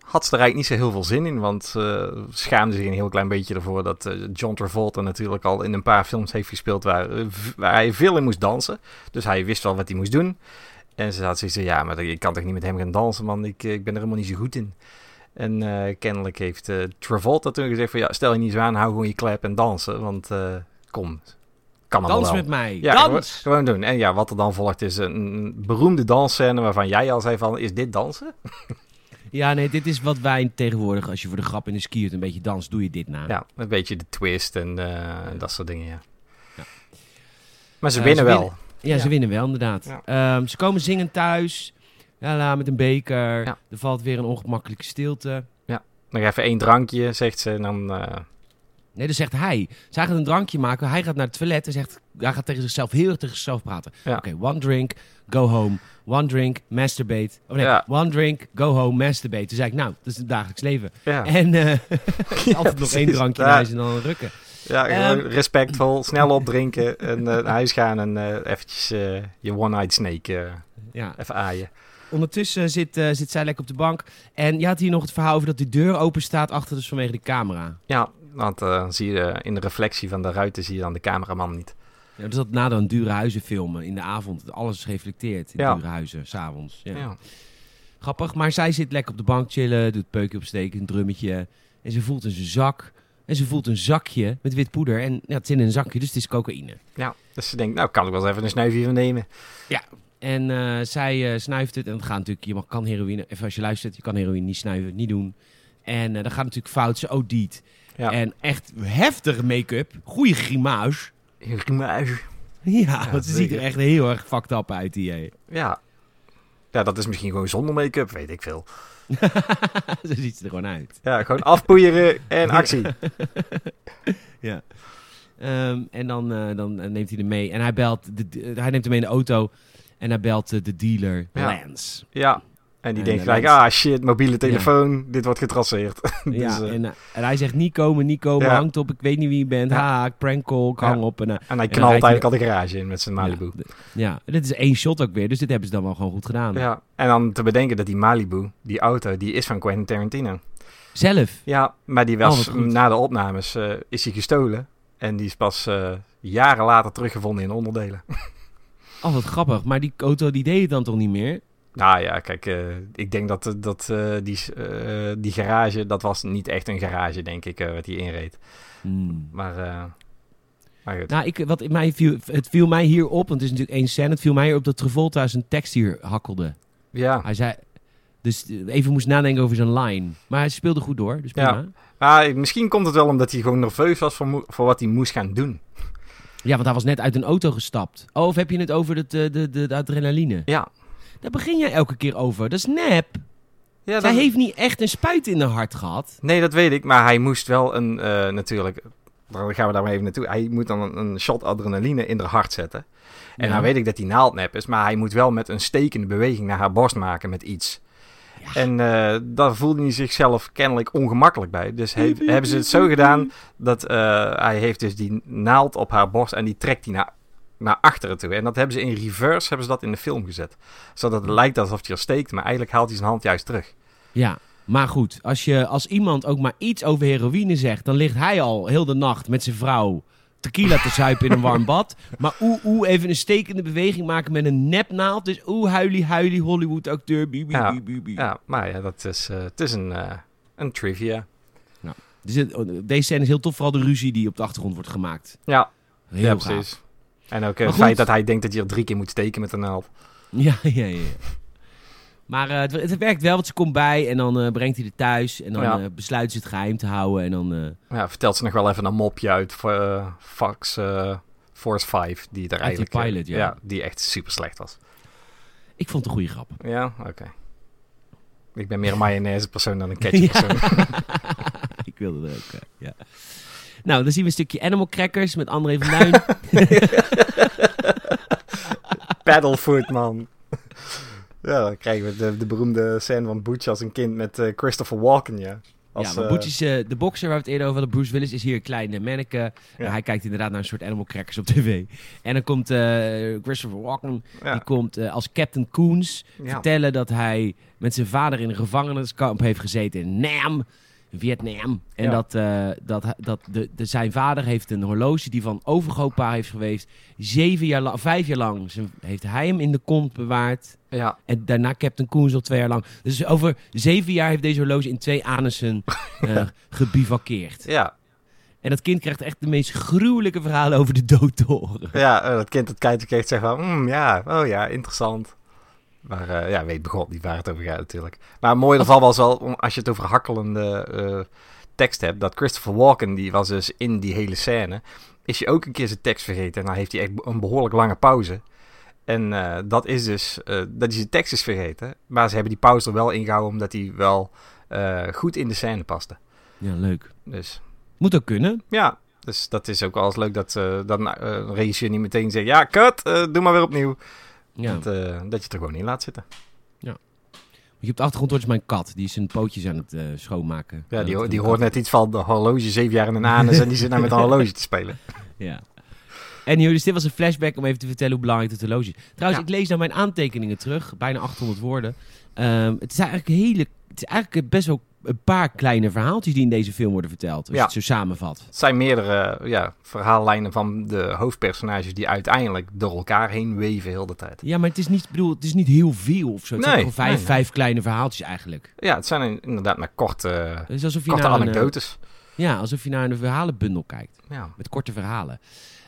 had ze er eigenlijk niet zo heel veel zin in. Want ze schaamde zich een heel klein beetje ervoor dat John Travolta natuurlijk al in een paar films heeft gespeeld waar, waar hij veel in moest dansen. Dus hij wist wel wat hij moest doen. En ze had zoiets van, ja, maar ik kan toch niet met hem gaan dansen, man. Ik, ik ben er helemaal niet zo goed in. En kennelijk heeft Travolta toen gezegd van, ja, stel je niet zo aan, hou gewoon je klep en dansen. Want kom, kan Dans wel. met mij. Ja, Dans! Gewoon, doen. En ja, wat er dan volgt is een beroemde dansscène waarvan jij al zei van, is dit dansen? Ja, nee, dit is wat wij tegenwoordig, als je voor de grap in de skiert een beetje dans, doe je dit na. Ja, een beetje de twist en uh, dat soort dingen, ja. ja. Maar ze uh, winnen ze wel. Winnen, ja, ja, ze winnen wel, inderdaad. Ja. Um, ze komen zingen thuis, ja, met een beker. Er valt weer een ongemakkelijke stilte. Ja, nog even één drankje, zegt ze, en dan... Uh, Nee, dan zegt hij. Zij gaat een drankje maken. Hij gaat naar het toilet en zegt... Hij gaat tegen zichzelf heel erg tegen zichzelf praten. Ja. Oké, okay, one drink, go home. One drink, masturbate. Oh nee, ja. one drink, go home, masturbate. Toen zei ik, nou, dat is het dagelijks leven. Ja. En uh, altijd nog één drankje naar huis en dan rukken. Ja, um, respectvol, snel opdrinken en uh, naar huis gaan en uh, eventjes je one-eyed snake ja. even aaien. Ondertussen zit, zit zij lekker op de bank. En je had hier nog het verhaal over dat de deur open staat achter, dus vanwege de camera. Ja, want uh, zie je in de reflectie van de ruiten zie je dan de cameraman niet. Ja, dus dat na dan dure huizen filmen in de avond. Alles reflecteert in ja. dure huizen, s'avonds. Ja. ja. Grappig, maar zij zit lekker op de bank chillen, doet peukje opsteken, een drummetje. En ze voelt een zak. En ze voelt een zakje met wit poeder. En ja, het is in een zakje, dus het is cocaïne. Ja, dus ze denkt, nou kan ik wel eens even een snuifje van nemen. Ja, en uh, zij uh, snuift het. En dat gaat natuurlijk, je mag, kan heroïne, even als je luistert, je kan heroïne niet snuiven, niet doen. En uh, dat gaat natuurlijk fout, ze OD't. Ja. En echt heftige make-up, goede grimaus. Grimaus. Ja, ja want ze ziet er echt heel erg fucked up uit, die. Ja. Ja, dat is misschien gewoon zonder make-up, weet ik veel. Zo ziet ze er gewoon uit. Ja, gewoon afpoeieren en actie. ja. Um, en dan, uh, dan neemt hij hem mee. En hij belt, de, de, hij neemt hem mee in de auto. En hij belt uh, de dealer, ja. Lance. Ja. En die en denkt gelijk, ah shit, mobiele telefoon, ja. dit wordt getraceerd. dus, ja, en, uh, en, hij zegt niet komen, niet komen, ja. hangt op, ik weet niet wie je bent. Ja. Ha, prank call, ik hang op. En, en hij knalt eigenlijk al de garage in met zijn Malibu. Ja, dit is één shot ook weer, dus dit hebben ze dan wel gewoon goed gedaan. Ja, en dan te bedenken dat die Malibu, die auto, die is van Quentin Tarantino. Zelf? Ja, maar die was oh, na de opnames, uh, is hij gestolen. En die is pas jaren later teruggevonden in onderdelen. Oh, wat grappig. Maar die auto die deed het dan toch niet meer? Nou ja, kijk, eh, ik denk dat, dat eh, die, eh, die garage, dat was niet echt een garage, denk ik, wat hij inreed. Hmm. Maar, maar goed. Nou, ik, wat mij viel, het viel mij hier op, want het is natuurlijk één scène. Het viel mij hier op dat Travolta zijn tekst hier hakkelde. Ja, Hij zei, dus even moest nadenken over zijn line. Maar hij speelde goed door, dus Ja. prima. Ah, misschien komt het wel omdat hij gewoon nerveus was voor, voor wat hij moest gaan doen. Ja, want hij was net uit een auto gestapt. Oh, of heb je het over het, de, de, de adrenaline? Ja. Daar begin jij elke keer over. Dat is nep. ja Zij dat- heeft niet echt een spuit in haar hart gehad. Nee, dat weet ik, maar hij moest wel een, eh, natuurlijk, dan gaan we daar maar even naartoe. Hij moet dan een, een shot adrenaline in haar hart zetten. En Ja. nou weet ik dat die naald nep is, maar hij moet wel met een stekende beweging naar haar borst maken met iets. Ja. En eh, daar voelde hij zichzelf kennelijk ongemakkelijk bij. Dus he- hebben ze het zo gedaan dat eh, hij heeft dus die naald op haar borst en die trekt hij naar, naar achteren toe. En dat hebben ze in reverse hebben ze dat in de film gezet. Zodat het lijkt alsof hij er steekt, maar eigenlijk haalt hij zijn hand juist terug. Ja, maar goed. Als, je, als iemand ook maar iets over heroïne zegt... dan ligt hij al heel de nacht met zijn vrouw... tequila te zuipen in een warm bad. Maar oeh, oeh, even een stekende beweging maken met een nepnaald. Dus oeh, huilie, huilie, Hollywood acteur. Bi, bi, Ja. Ja, maar ja, dat is, eh, het is een, eh, een trivia. Dus het- deze scène is heel tof, vooral de ruzie die op de achtergrond wordt gemaakt. Ja, Heel ja precies. En ook eh, het feit dat hij denkt dat je er drie keer moet steken met een naald. Ja, ja, ja. Maar eh, het, het werkt wel, want ze komt bij en dan eh, brengt hij er thuis. En dan Ja. besluit ze het geheim te houden. En dan, Ja, vertelt ze nog wel even een mopje uit voor Fox eh, Force 5, die er die eigenlijk... eh, pilot, ja. die echt super slecht was. ik vond het een goede grap. Ja, oké. Ik ben meer een mayonaise persoon dan een ketchup persoon. ik wilde er ook, ja. Nou, dan zien we een stukje Animal Crackers met André van Duin. Paddlefoot, man. ja, dan krijgen we de, de beroemde scène van Butch als een kind met eh, Christopher Walken, ja. Als, ja, maar eh, Butch is eh, de boxer waar we het eerder over hadden. Bruce Willis is hier een kleine manneke. Ja. Hij kijkt inderdaad naar een soort Animal Crackers op tv. En dan komt Christopher Walken, ja, die komt als Captain Koons ja. vertellen dat hij met zijn vader in een gevangeniskamp heeft gezeten in Nam, Vietnam. En Ja. dat, eh, dat, dat de, de, zijn vader heeft een horloge die van overgrootpa heeft geweest. Zeven jaar lang, vijf jaar lang zijn- heeft hij hem in de kont bewaard. ja, En daarna Captain Koens al twee jaar lang. Dus over zeven jaar heeft deze horloge in twee anussen eh gebivakkeerd. ja. En dat kind krijgt echt de meest gruwelijke verhalen over de dood te horen. Ja, eh, dat kind dat kijkt kijkt zegt van, "Hmm, ja, oh ja, interessant. Maar eh, ja, weet begon niet waar het over gaat natuurlijk. Maar mooi ervan was wel, als je het over hakkelende eh, tekst hebt, dat Christopher Walken, die was dus in die hele scène, is hij ook een keer zijn tekst vergeten. En dan heeft hij echt een behoorlijk lange pauze. En eh, dat is dus, dat hij zijn tekst is vergeten. Maar ze hebben die pauze er wel ingehouden, omdat hij wel goed in de scène paste. Ja, leuk. Dus Moet ook kunnen. ja, dus dat is ook wel eens leuk dat, dat een regisseur niet meteen zegt, ja, cut, doe maar weer opnieuw. Ja. Dat, eh, dat je het er gewoon in laat zitten. Je op de achtergrond hoort is mijn kat. Die is zijn pootjes aan het eh, schoonmaken. Ja, die, ho- die hoort net iets van de horloge, zeven jaar in een anus en die zit nou met een horloge te spelen. Ja. En dus dit was een flashback om even te vertellen hoe belangrijk het horloge is. Trouwens, Ja. ik lees nou mijn aantekeningen terug. Bijna 800 woorden. Ehm, het, is eigenlijk hele, het is eigenlijk best wel een paar kleine verhaaltjes die in deze film worden verteld. Als je Ja. het zo samenvat. Het zijn meerdere ja, verhaallijnen van de hoofdpersonages die uiteindelijk door elkaar heen weven heel de tijd. Ja, maar het is niet, bedoel, het is niet heel veel of zo. Het Nee, vijf, nee, vijf kleine verhaaltjes eigenlijk. Ja, het zijn inderdaad maar korte, Het is alsof je korte een, eh, anekdotes. ja, alsof je naar een verhalenbundel kijkt. Ja. Met korte verhalen.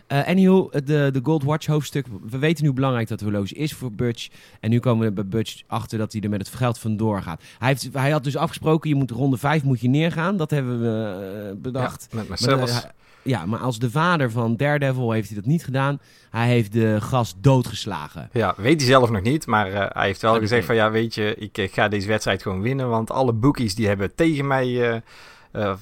Eh anyhow, de, de Gold Watch hoofdstuk. We weten nu belangrijk dat horloge is voor Butch. En nu komen we bij Butch achter dat hij er met het geld vandoor gaat. Hij, heeft, hij had dus afgesproken, je moet ronde 5 moet je neergaan. Dat hebben we eh, bedacht. Ja, met Maar, Marcellus. ja, maar als de vader van Daredevil heeft hij dat niet gedaan. Hij heeft de gast doodgeslagen. Ja, weet hij zelf nog niet, maar eh, hij heeft wel gezegd van ja, weet je, ik eh, ga deze wedstrijd gewoon winnen, want alle bookies die hebben tegen mij,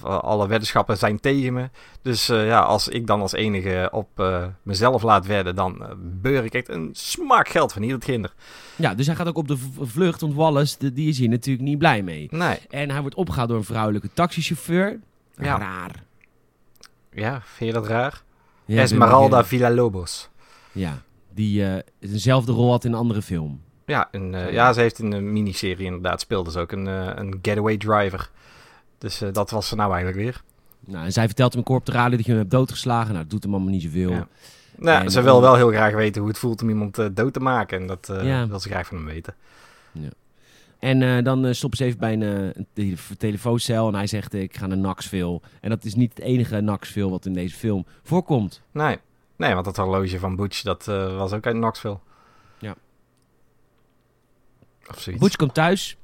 alle weddenschappen zijn tegen me. Dus eh, ja, als ik dan als enige op eh, mezelf laat wedden, dan eh, beur ik echt een smak geld van hier het kinder. Ja, dus hij gaat ook op de vlucht, want Wallace, die is hier natuurlijk niet blij mee. Nee, En hij wordt opgehaald door een vrouwelijke taxichauffeur. Ja. Raar. ja, vind je dat raar? Ja, Esmeralda Villalobos. Ja, die eh, dezelfde rol had in een andere film. Ja, een, eh, ja, ze heeft in een miniserie inderdaad, speelde ze ook een, eh, een getaway driver. Dus eh, dat was ze nou eigenlijk weer. Nou, en zij vertelt hem in korp de radio dat je hem hebt doodgeslagen. Nou, dat doet hem allemaal niet zoveel. Ja. Nou, En ze wil wel heel graag weten hoe het voelt om iemand eh, dood te maken. En dat eh, Ja. wil ze graag van hem weten. En eh, dan stoppen ze even bij een, een telefooncel en hij zegt ik ga naar Knoxville. En dat is niet het enige Knoxville wat in deze film voorkomt. Nee, nee want dat horloge van Butch dat was ook uit Knoxville. Ja. Of zoiets. Butch komt thuis.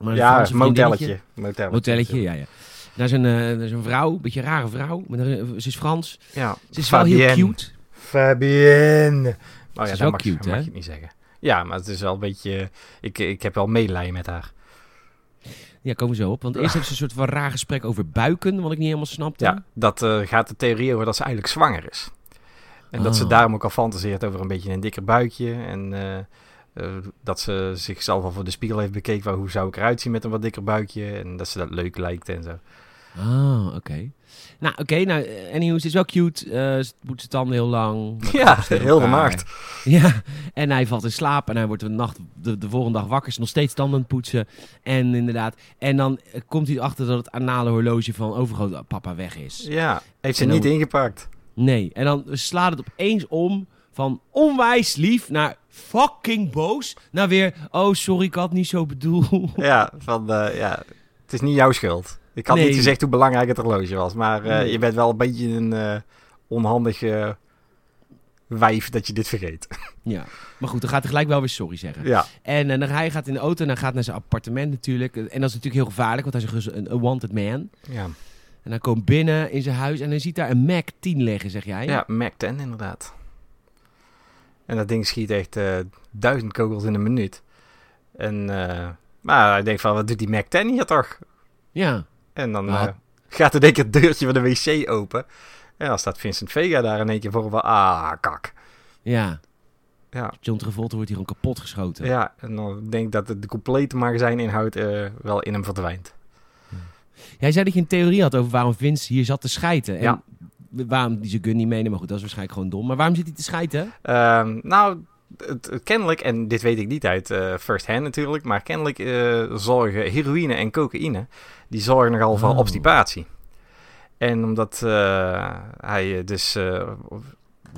Ja, Maar ja motelletje. Motelletje, motelletje. ja, ja. Daar is een, daar is een vrouw, een beetje een rare vrouw. Maar ze is Frans. Ja. Ze is wel heel cute. Fabienne. Oh ja, is dat wel mag, cute, mag je het niet zeggen. Ja, maar het is wel een beetje... Ik, ik heb wel medelijden met haar. Ja, komen we zo op. Want eerst hebben ze een soort van raar gesprek over buiken, wat ik niet helemaal snapte. Ja, dat eh, gaat de theorie over dat ze eigenlijk zwanger is. En dat ze Oh. daarom ook al fantaseert over een beetje een dikker buikje. En eh, eh, dat ze zichzelf al voor de spiegel heeft bekeken. Van hoe zou ik eruit zien met een wat dikker buikje. En dat ze dat leuk lijkt en zo. Ah, oké. Nou, oké. nou, eh, anyhow, ze is wel cute. eh ze poetst zijn tanden heel lang. Ja, heel vermaakt. Ja, en hij valt in slaap en hij wordt de, nacht, de, de volgende dag wakker. Is nog steeds tanden poetsen. En inderdaad. En dan eh, komt hij erachter dat het anale horloge van overgroot papa weg is. Ja, heeft ze niet ingepakt. Nee. En dan slaat het opeens om van onwijs lief naar fucking boos. Naar weer, oh sorry, ik had niet zo bedoeld. Ja, van eh, ja, het is niet jouw schuld. Ik had Nee. niet gezegd hoe belangrijk het horloge was. Maar eh, Nee. je bent wel een beetje een eh onhandige wijf dat je dit vergeet. Ja. Maar goed, dan gaat hij gelijk wel weer sorry zeggen. ja, En, eh, dan hij gaat in de auto en hij gaat naar zijn appartement natuurlijk. En dat is natuurlijk heel gevaarlijk, want hij is een, een, wanted man. ja. En hij komt binnen in zijn huis en hij ziet daar een Mac 10 liggen, zeg jij? ja, Mac 10 inderdaad. En dat ding schiet echt eh, duizend kogels in een minuut. En, eh, maar hij denkt van, wat doet die Mac 10 hier toch? Ja. En dan eh, gaat er denk ik het deurtje van de wc open. En dan staat Vincent Vega daar in één keer voor van, ah, kak. Ja. Ja, John Travolta wordt hier gewoon kapot geschoten. ja, en dan denk ik dat het de complete magazijninhoud wel in hem verdwijnt. Jij zei dat je een theorie had over waarom Vince hier zat te schijten. En Ja. Waarom die zijn gun niet meenemen. Maar goed, dat is waarschijnlijk gewoon dom. Maar waarom zit hij te schijten? Ehm, nou, het, kennelijk, en dit weet ik niet uit eh, first hand natuurlijk, maar kennelijk eh, zorgen heroïne en cocaïne, die zorgen nogal voor Oh. obstipatie. En omdat eh, hij dus,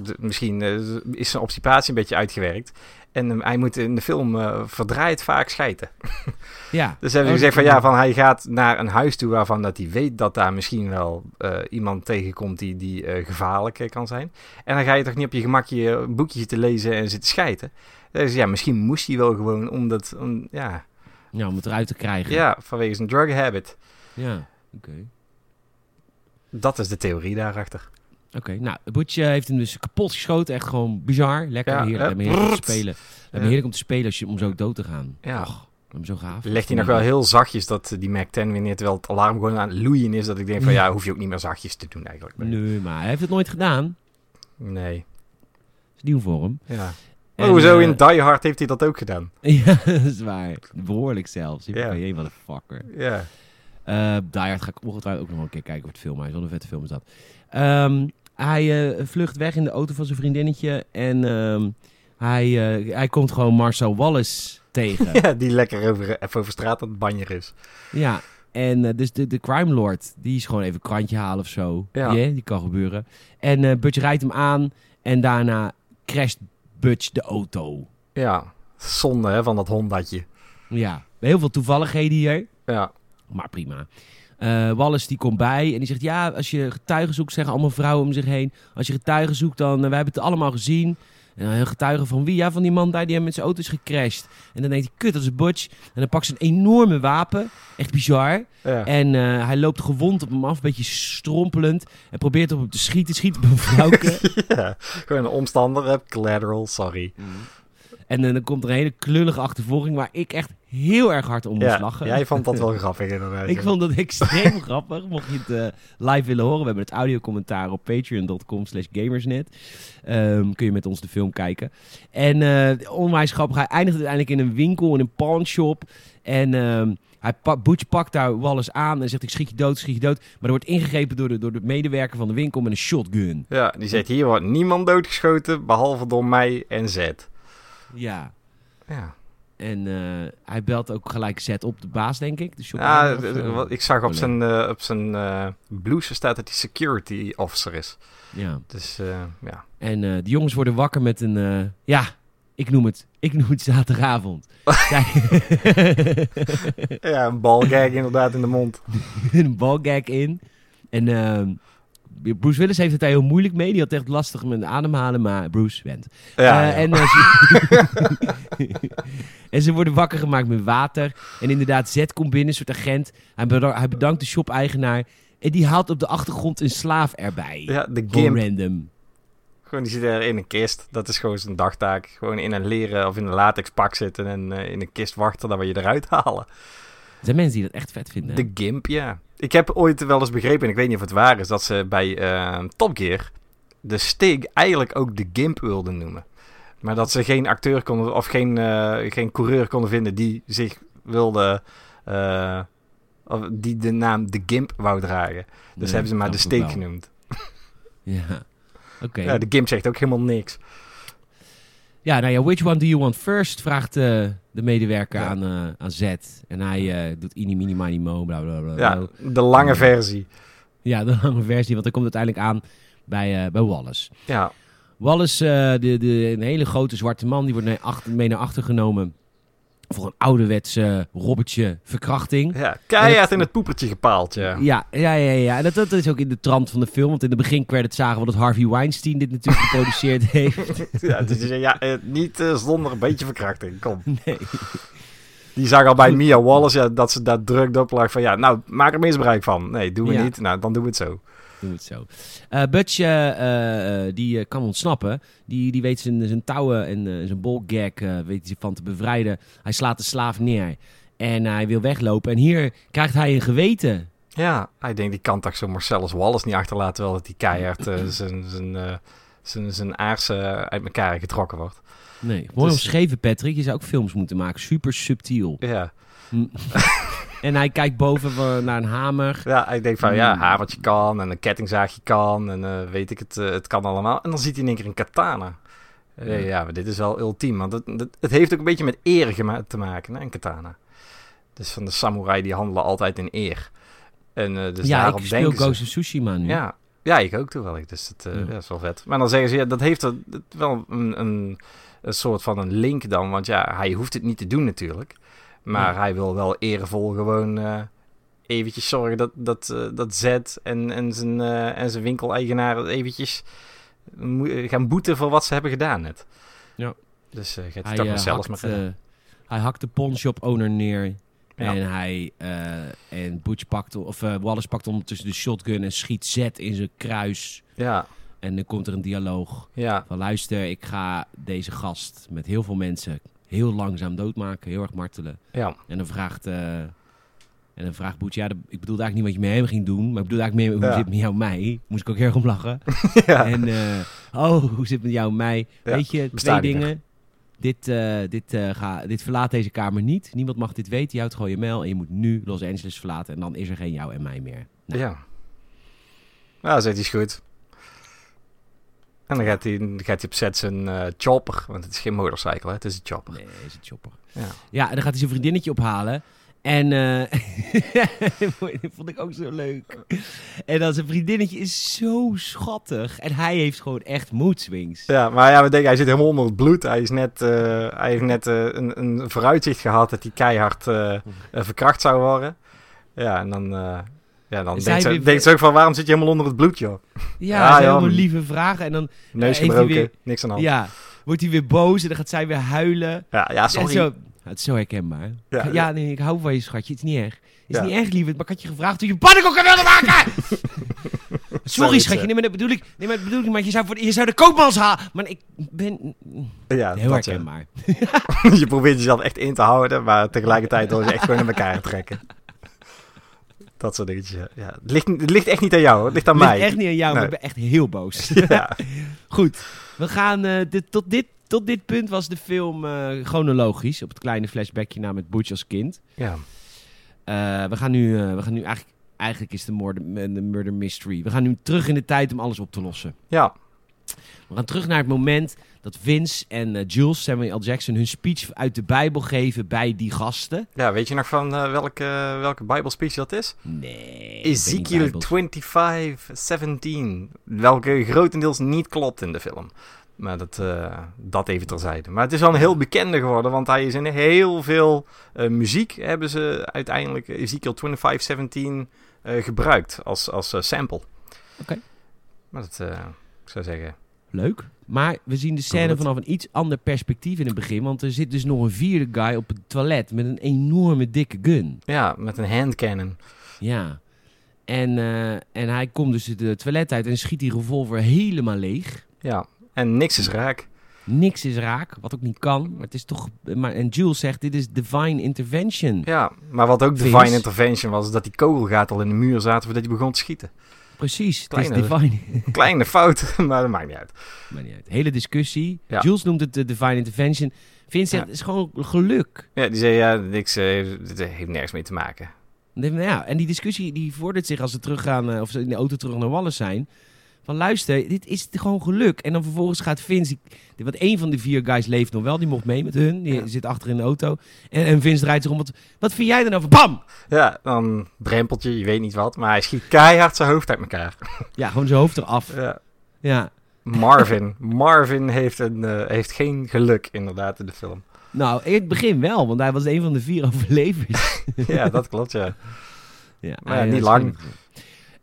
de- misschien eh, is zijn obstipatie een beetje uitgewerkt. En eh, hij moet in de film eh, verdraaid vaak schijten. Ja. Dus hebben Oh, ze gezegd van dat- ja, van hij gaat naar een huis toe waarvan dat hij weet dat daar misschien wel iemand tegenkomt die, die eh, gevaarlijk kan zijn. En dan ga je toch niet op je gemakje een boekje zitten lezen en zitten schijten. Dus ja, misschien moest hij wel gewoon omdat, om, ja, Ja, om het eruit te krijgen. ja, vanwege zijn drug habit. Ja. Oké. Dat is de theorie daarachter. Oké, nou, Butch eh, heeft hem dus kapot geschoten. Echt gewoon bizar. Lekker, Ja, heerlijk. Lijkt te spelen. Ja. heerlijk om te spelen als je, om zo dood te gaan. Ja. Och, zo gaaf. Legt hij nog wel heel zachtjes dat die Mac 10 weer neer, terwijl het alarm gewoon aan het loeien is. Dat ik denk van ja, hoef je ook niet meer zachtjes te doen eigenlijk. Nee, maar hij heeft het nooit gedaan. Nee, Dat is nieuw voor hem. ja. En, oh, zo eh, in Die Hard heeft hij dat ook gedaan. Ja, dat is waar. Behoorlijk zelfs. Ik Ja. ben een motherfucker. Ja. Eh Die Hard ga ik ongetwijfeld ook nog een keer kijken of het film is. Wat een vette film is dat. Ehm, hij eh, vlucht weg in de auto van zijn vriendinnetje. En ehm, hij, eh, hij komt gewoon Marcel Wallace tegen. Ja, die lekker over, even over straat aan het banjer is. Ja, en eh, dus de, de crime lord, die is gewoon even een krantje halen of zo. Ja. Die kan gebeuren. En Butch rijdt hem aan en daarna crasht Butch de auto. Ja, zonde hè, van dat Hondatje. Ja, heel veel toevalligheden hier, Ja, maar prima. Eh, Wallace die komt bij en die zegt, ja, als je getuigen zoekt, zeggen allemaal vrouwen om zich heen. Als je getuigen zoekt, dan, uh, wij hebben het allemaal gezien. En dan getuigen van wie? Ja, van die man daar die hem met zijn auto is gecrashed. En dan denkt hij, kut, dat is Butch. En dan pakt ze een enorme wapen. Echt bizar. ja. En eh, hij loopt gewond op hem af, een beetje strompelend. En probeert op hem te schieten. Schiet op een vrouwke. ja. Gewoon een omstander, collateral, sorry. En dan komt er een hele klullige achtervolging waar ik echt heel erg hard om moest Ja, lachen. jij vond dat wel grappig inderdaad. Ik vond dat extreem grappig. Mocht je het eh, live willen horen, we hebben het audiocommentaar op patreon.com slash gamersnet. Ehm, kun je met ons de film kijken. En eh onwijs grappig. Hij eindigt uiteindelijk in een winkel, in een pawnshop. En ehm, hij Butch pakt daar Wallace aan en zegt ik schiet je dood, schiet je dood. Maar er wordt ingegrepen door de, door de medewerker van de winkel met een shotgun. Ja, die zegt hier wordt niemand doodgeschoten, behalve door mij en Z. Ja. Ja, En eh, hij belt ook gelijk zet op de baas, denk ik. De ja of, eh, wat ik zag op oh, zijn, eh, op zijn eh, blouse staat dat hij security officer is. Ja. Dus eh, ja. En eh, de jongens worden wakker met een, eh, ja, Ik noem het, ik noem het zaterdagavond. Ja, een balgag inderdaad in de mond. een balgag in. En ehm, Bruce Willis heeft het daar heel moeilijk mee. Die had echt lastig met ademhalen, maar Bruce went. Ja, Eh, ja. En, eh, ze... en ze worden wakker gemaakt met water. En inderdaad, Z komt binnen, een soort agent. Hij, hij bedankt de shop-eigenaar. En die haalt op de achtergrond een slaaf erbij. ja, de gimp. random. Gewoon, die zit er in een kist. Dat is gewoon zijn dagtaak. Gewoon in een leren of in een latex pak zitten en eh, in een kist wachten. Dan we je eruit halen. Er zijn mensen die dat echt vet vinden. De Gimp, ja. Ik heb ooit wel eens begrepen, en ik weet niet of het waar is, dat ze bij eh, Top Gear de Stig eigenlijk ook de Gimp wilden noemen. Maar dat ze geen acteur konden, of geen, eh, geen coureur konden vinden die zich wilde, eh, of die de naam de Gimp wou dragen. Dus Nee, hebben ze maar de wel. genoemd. Ja. Oké. Ja, de Gimp zegt ook helemaal niks. Ja, nou ja, which one do you want first? Vraagt eh, de medewerker Ja. aan, eh, aan Z. En hij eh, doet ini, mini, mini, mo, bla, bla, bla. Ja, de lange versie. ja, de lange versie, want hij komt uiteindelijk aan bij, eh, bij Wallace. Ja, Wallace, de, de, een hele grote zwarte man, die wordt mee, achter, mee naar achter genomen voor een ouderwetse robbertje verkrachting. ja keihard in het poepertje gepaald, ja. Ja, ja, ja, ja. En dat, dat is ook in de trant van de film. Want in de begincredits zagen we dat Harvey Weinstein dit natuurlijk geproduceerd heeft. Ja, dus ja eh, niet eh, zonder een beetje verkrachting, kom. Nee. Die zag al bij Mia Wallace ja, dat ze daar druk op lag van ja, nou maak er misbruik van. Nee, doen we Ja. niet. Nou, dan doen we het zo. We het zo. Eh Butch, eh, eh, die kan ontsnappen. Die, die weet zijn, zijn touwen en zijn bolgag weet hij van te bevrijden. Hij slaat de slaaf neer. En hij wil weglopen. En hier krijgt hij een geweten. Ja, hij denkt die kan toch zo Marcellus Wallace niet achterlaten terwijl dat die keihard zijn, zijn, zijn, zijn aars eh, uit elkaar getrokken wordt. Nee, mooi Dus- omschreven, Patrick. Je zou ook films moeten maken. Super subtiel. Ja, En hij kijkt boven eh, naar een hamer. ja hij denkt van ja, Hmm. havertje kan en een kettingzaagje kan en eh, weet ik het, eh, het kan allemaal. En dan ziet hij in één keer een katana. Ja. maar dit is wel ultiem, want het, het, het heeft ook een beetje met eer te maken, hè, een katana. Dus van de samurai die handelen altijd in eer. En dus ja, daarom ik speel denken. Ghost of Tsushima nu. Ja, ja, ik ook toevallig. Dus dat, Ja. ja, dat is wel vet. Maar dan zeggen ze, ja, dat heeft er dat- wel een, een, een soort van een link dan. Want ja, hij hoeft het niet te doen natuurlijk. Maar Ja. hij wil wel eervol gewoon eh, eventjes zorgen dat, dat, eh, dat Z en, en zijn, eh, en zijn winkeleigenaar eventjes gaan boeten voor wat ze hebben gedaan net. Ja. Dus eh gaat hij Hij, toch maar zelfs maar hij hakt de pawnshop owner neer. Ja. En hij en Butch pakt, of Wallace pakt ondertussen de shotgun en schiet Z in zijn kruis. Ja, En dan komt er een dialoog ja, van luister, ik ga deze gast met heel veel mensen heel langzaam doodmaken, heel erg martelen. ja. En dan vraagt, eh, en dan vraagt Butch, ja, ik bedoelde eigenlijk niet wat je met hem ging doen, maar ik bedoelde eigenlijk meer hoe Ja. zit het met jou en mij. Moest ik ook heel erg om lachen. ja. En, eh, oh, hoe zit het met jou en mij? Ja, Weet je, twee dingen. Dit, eh, dit, ga, dit verlaat deze kamer niet. Niemand mag dit weten. Je houdt gewoon je mail en je moet nu Los Angeles verlaten. En dan is er geen jou en mij meer. Nou, Ja. Nou, zegt hij is goed. En dan gaat hij, gaat hij op zet zijn eh, chopper, want het is geen motorcycle, hè? het is een chopper. Nee, is het chopper. Ja. Ja, en dan gaat hij zijn vriendinnetje ophalen. En eh dat vond ik ook zo leuk. En dan zijn vriendinnetje is zo schattig. En hij heeft gewoon echt mood swings. ja, maar ja, we denken, hij zit helemaal onder het bloed. Hij, is net, eh, hij heeft net eh, een, een vooruitzicht gehad dat hij keihard eh, eh, verkracht zou worden. Ja, en dan, eh, ja, dan denkt, ze, weer- denkt ze ook van, waarom zit je helemaal onder het bloed, joh? Ja, Ja, allemaal lieve vragen. En dan Neus hij gebroken, weer- niks aan de hand. ja, wordt hij weer boos en dan gaat zij weer huilen. Ja, ja, sorry. zo, het is zo herkenbaar. Ja, nee, ik hou van je schatje. Het is niet erg. Het is Ja. niet erg, lieverd. Maar ik had je gevraagd of je pannenkoeken wilde maken. Sorry, schatje. Nee, maar dat bedoel ik. Nee, maar dat bedoel ik. Maar je zou, voor, je zou de koopmans halen. Maar ik ben ja, heel ja. herkenbaar. je probeert jezelf echt in te houden, maar tegelijkertijd wil je echt gewoon in elkaar trekken. Dat soort dingetjes. ja. Het, ligt, het ligt echt niet aan jou, het ligt aan Het ligt mij. echt niet aan jou, Nee. ik ben echt heel boos. Ja. Goed, we gaan eh, dit, tot, dit, tot dit punt was de film eh, chronologisch. Op het kleine flashbackje naar met Butch als kind. ja. Eh, we gaan nu, we gaan nu eigenlijk, eigenlijk is de murder, de murder mystery. We gaan nu terug in de tijd om alles op te lossen. Ja. We gaan terug naar het moment dat Vince en eh, Jules, Samuel L. Jackson, hun speech uit de Bijbel geven bij die gasten. ja, weet je nog van eh, welke, welke Bijbelspeech dat is? Nee. Ezekiel 25, 17. Welke grotendeels niet klopt in de film. Maar dat, eh, dat even terzijde. Maar het is wel een heel bekende geworden, want hij is in heel veel muziek hebben ze uiteindelijk Ezekiel 2517 eh gebruikt als, als sample. Oké. Maar dat, ik zou zeggen, Leuk. Maar we zien de scène vanaf een iets ander perspectief in het begin. Want er zit dus nog een vierde guy op het toilet met een enorme dikke gun. ja, met een handcannon. Ja. En, eh, en hij komt dus de toilet uit en schiet die revolver helemaal leeg. Ja, en niks is raak. Niks is raak, wat ook niet kan. Maar het is toch. Maar, en Jules zegt: dit is divine intervention. Ja, maar wat ook Vince. divine intervention was, is dat die kogelgaten al in de muur zaten voordat hij begon te schieten. Precies, het Kleine- is divine. Kleine fout, maar dat maakt niet uit. maar niet uit. Hele discussie. Ja. Jules noemt het de divine intervention. Vince zegt: Ja. het is gewoon geluk. Ja, die zei, ja, niks, eh, dit heeft nergens mee te maken. Ja, en die discussie die vordert zich als ze teruggaan, eh, of ze in de auto terug naar Wallace zijn. Van luister, dit is gewoon geluk. En dan vervolgens gaat Vince, want één van de vier guys leeft nog wel, die mocht mee met hun. Die Ja. zit achter in de auto. En, en Vince draait zich om, wat, wat vind jij er nou van? Bam! Ja, dan drempeltje, je weet niet wat, maar hij schiet keihard zijn hoofd uit elkaar. Ja, gewoon zijn hoofd eraf. Ja. Ja. Marvin. Marvin heeft, een, eh, heeft geen geluk, inderdaad, in de film. Nou, in het begin wel, want hij was een van de vier overlevers. Ja, dat klopt, ja. Ja, Maar ja, niet eh, lang.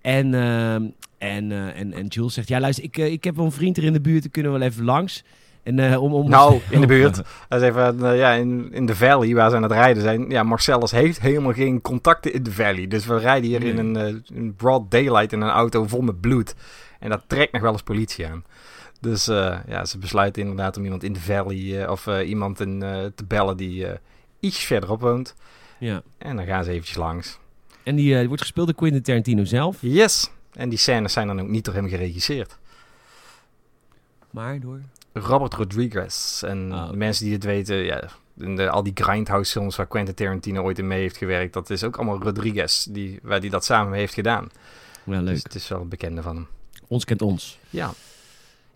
En, ehm, en, eh, en, en Jules zegt, ja luister, ik, eh, ik heb wel een vriend er in de buurt, we kunnen wel even langs. En, eh, om, om Nou, in de buurt. Zei van, eh, ja, in, in de valley waar ze aan het rijden zijn. Ja, Marcellus heeft helemaal geen contacten in de valley. Dus we rijden hier in, een, in broad daylight in een auto vol met bloed. En dat trekt nog wel eens politie aan. Dus ja, ze besluiten inderdaad om iemand in de valley of iemand in, te bellen die iets verderop woont. Ja. En dan gaan ze eventjes langs. En die, die wordt gespeeld door Quentin Tarantino zelf. Yes! En die scènes zijn dan ook niet door hem geregisseerd. Maar door... Robert Rodriguez. En de mensen die het weten, ja, in de, al die Grindhouse films waar Quentin Tarantino ooit in mee heeft gewerkt, dat is ook allemaal Rodriguez, die, waar die dat samen mee heeft gedaan. Ja, leuk. Dus het is wel een bekende van hem. Ons kent ons. Ja, En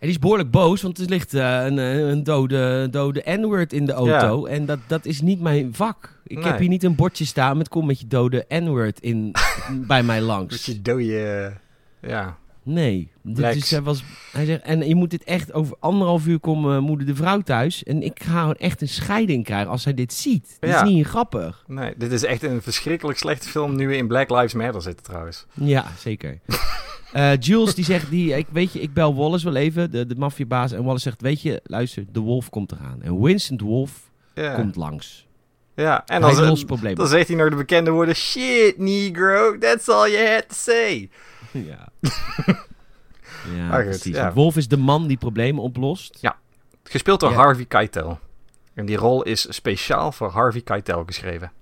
die is behoorlijk boos, want er ligt eh, een, eh, een dode, dode N-word in de auto. En dat, dat is niet mijn vak. Ik Nee. heb hier niet een bordje staan met kom met je dode N-word in, bij mij langs. je dode, ja. Nee. Dit is, hij, was, hij zegt, en je moet dit echt over anderhalf uur komen moeder de vrouw thuis. En ik ga gewoon echt een scheiding krijgen als hij dit ziet. Dit Ja. is niet grappig. Nee, dit is echt een verschrikkelijk slechte film nu we in Black Lives Matter zitten trouwens. Ja, zeker. Eh, Jules die zegt, die, ik, weet je, ik bel Wallace wel even, de, de maffiabaas. En Wallace zegt, weet je, luister, de wolf komt eraan. En Winston Wolf komt langs. ja. en dan, dan zegt hij nog de bekende woorden, shit negro, that's all you had to say. Ja. ja, Maar precies. ja. Wolf is de man die problemen oplost. Gespeeld door Ja. Harvey Keitel. En die rol is speciaal voor Harvey Keitel geschreven.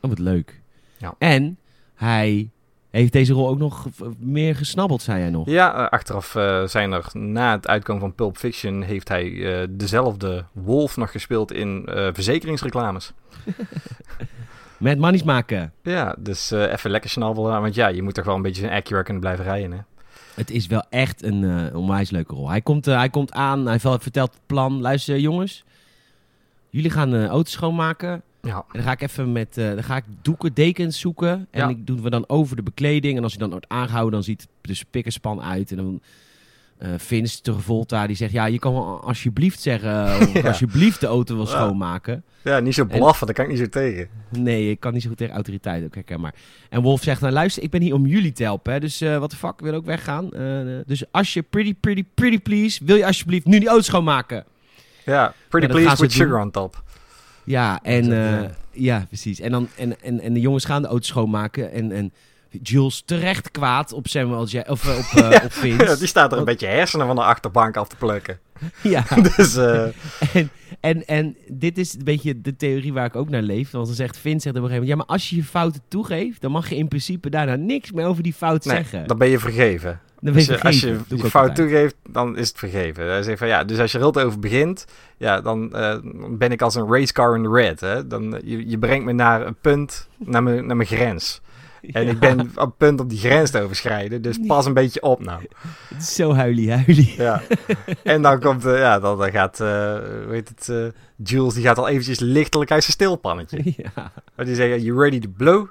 Oh, wat leuk. Ja. En hij heeft deze rol ook nog meer gesnabbeld, zei hij nog. Ja, eh, achteraf eh, zijn er na het uitkomen van Pulp Fiction heeft hij eh, dezelfde Wolf nog gespeeld in eh, verzekeringsreclames. Met manies maken. Ja, dus eh, even lekker snabbelen. Want ja, je moet toch wel een beetje een accurate kunnen blijven rijden. Hè? Het is wel echt een eh, onwijs leuke rol. Hij komt, eh, hij komt aan, hij vertelt het plan. Luister jongens, jullie gaan de auto schoonmaken. Ja, En dan ga ik even met, dan ga ik doeken, dekens zoeken. En Ja. ik doen we dan over de bekleding. En als hij dan wordt aangehouden, dan ziet het de spikkerspan uit. En dan eh Vince de Volta, die zegt, ja, je kan alsjeblieft zeggen, Ja. alsjeblieft de auto wil Ja. schoonmaken. ja niet zo blaffen, daar kan ik niet zo tegen. Nee, ik kan niet zo goed tegen autoriteit, ook herkenbaar. En Wolf zegt, nou luister, ik ben hier om jullie te helpen. Hè, dus wat de fuck, ik wil ook weggaan. Eh, eh, dus als je pretty, pretty, pretty please, wil je alsjeblieft nu die auto schoonmaken? Ja, pretty Ja, please with doen. sugar on top. Ja, en eh, eh, ja, precies. En, dan, en, en, en de jongens gaan de auto schoonmaken. En, en Jules terecht kwaad op Samuel Ja- of eh, op, eh, op Vince. Ja, die staat er een beetje hersenen van de achterbank af te plukken. ja. Dus eh, En, en, en dit is een beetje de theorie waar ik ook naar leef. Want dan zegt Vince zegt op een gegeven moment... Ja, maar als je je fouten toegeeft... dan mag je in principe daarna niks meer over die fout nee, zeggen. dan ben je vergeven. dan ben Als je je, als je vergeven. Je fout altijd. toegeeft, dan is het vergeven. Hij zegt van ja, dus als je er over begint, ja, dan ben ik als een racecar in the red. Hè? Dan, je, je brengt me naar een punt, naar mijn, naar mijn grens. En Ja, ik ben op het punt om die grens te overschrijden, dus pas een beetje op nou. Het is zo huilie huilie. Ja. en dan komt, eh, ja, dan, dan gaat, eh hoe heet het, eh, Jules, die gaat al eventjes lichtelijk uit zijn stilpannetje. ja. Maar die zegt, you ready to blow?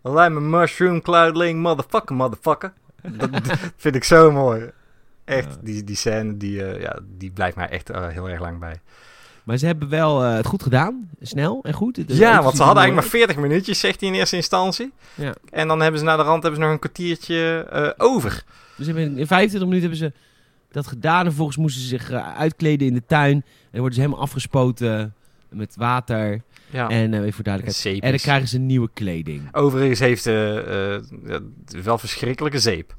Well, I'm a mushroom cloudling motherfucker, motherfucker. Dat, dat vind ik zo mooi. echt, die, die scène, die, ja, die blijft mij echt heel erg lang bij. Maar ze hebben wel eh, het goed gedaan. Snel en goed. De ja, want ze hadden eigenlijk maar 40 minuutjes, zegt hij in eerste instantie. Ja. En dan hebben ze naar de rand hebben ze nog een kwartiertje eh, over. Dus in 25 minuten hebben ze dat gedaan. En vervolgens moesten ze zich eh, uitkleden in de tuin. En dan worden ze helemaal afgespoten met water. Ja. En eh, even voor duidelijkheid. En dan krijgen ze nieuwe kleding. Overigens heeft eh eh, wel verschrikkelijke zeep.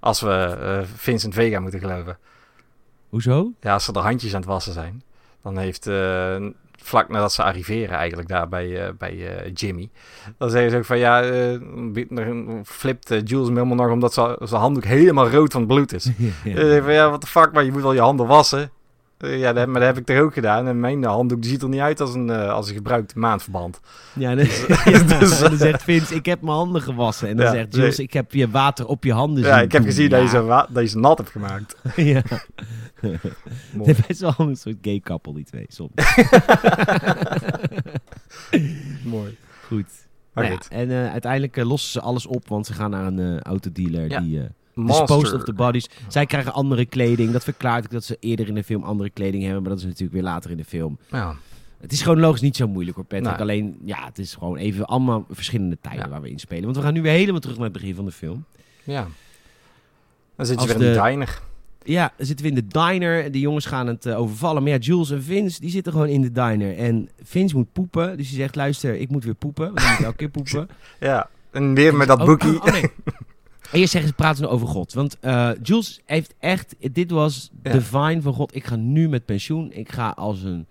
Als we eh, Vincent Vega moeten geloven. Hoezo? Ja, als ze er handjes aan het wassen zijn. Dan heeft, eh, vlak nadat ze arriveren eigenlijk daar bij, eh, bij eh, Jimmy. Dan zeggen ze ook van ja, dan flipt Jules hem helemaal nog omdat zijn zijn handdoek helemaal rood van bloed is. ja. Je van ja, what the fuck, maar je moet wel je handen wassen. Eh, ja, dat, maar dat heb ik toch ook gedaan. En mijn handdoek die ziet er niet uit als een, eh, als een gebruikt maandverband. Ja, Dus- en dan zegt Vince, ik heb mijn handen gewassen. En dan Ja, zegt Jules, nee. ik heb je water op je handen ja, ik heb doen. gezien ja. dat, je ze dat je ze nat hebt gemaakt. ja. Het is best wel een soort gay couple, die twee, soms. Mooi. Goed. Maar Nou goed. en eh, uiteindelijk lossen ze alles op, want ze gaan naar een autodealer die... Disposed of the bodies. Zij krijgen andere kleding. Dat verklaart ook dat ze eerder in de film andere kleding hebben. Maar dat is natuurlijk weer later in de film. Ja. Het is chronologisch niet zo moeilijk hoor, Patrick. Nee. Alleen, ja, het is gewoon even allemaal verschillende tijden Ja. waar we in spelen. Want we gaan nu weer helemaal terug naar het begin van de film. ja. Dan zit je weer in de diner. Ja, dan zitten we in de diner. De jongens gaan het eh, overvallen. Maar ja, Jules en Vince, die zitten gewoon in de diner. En Vince moet poepen. Dus hij zegt, luister, ik moet weer poepen. Want ik moet elke keer poepen. Ja. En weer met dat Oh, boekie. oh, oh, nee. Eerst zeggen ze praten over God. Want eh, Jules heeft echt... Dit was Ja. divine van God. Ik ga nu met pensioen. Ik ga als een,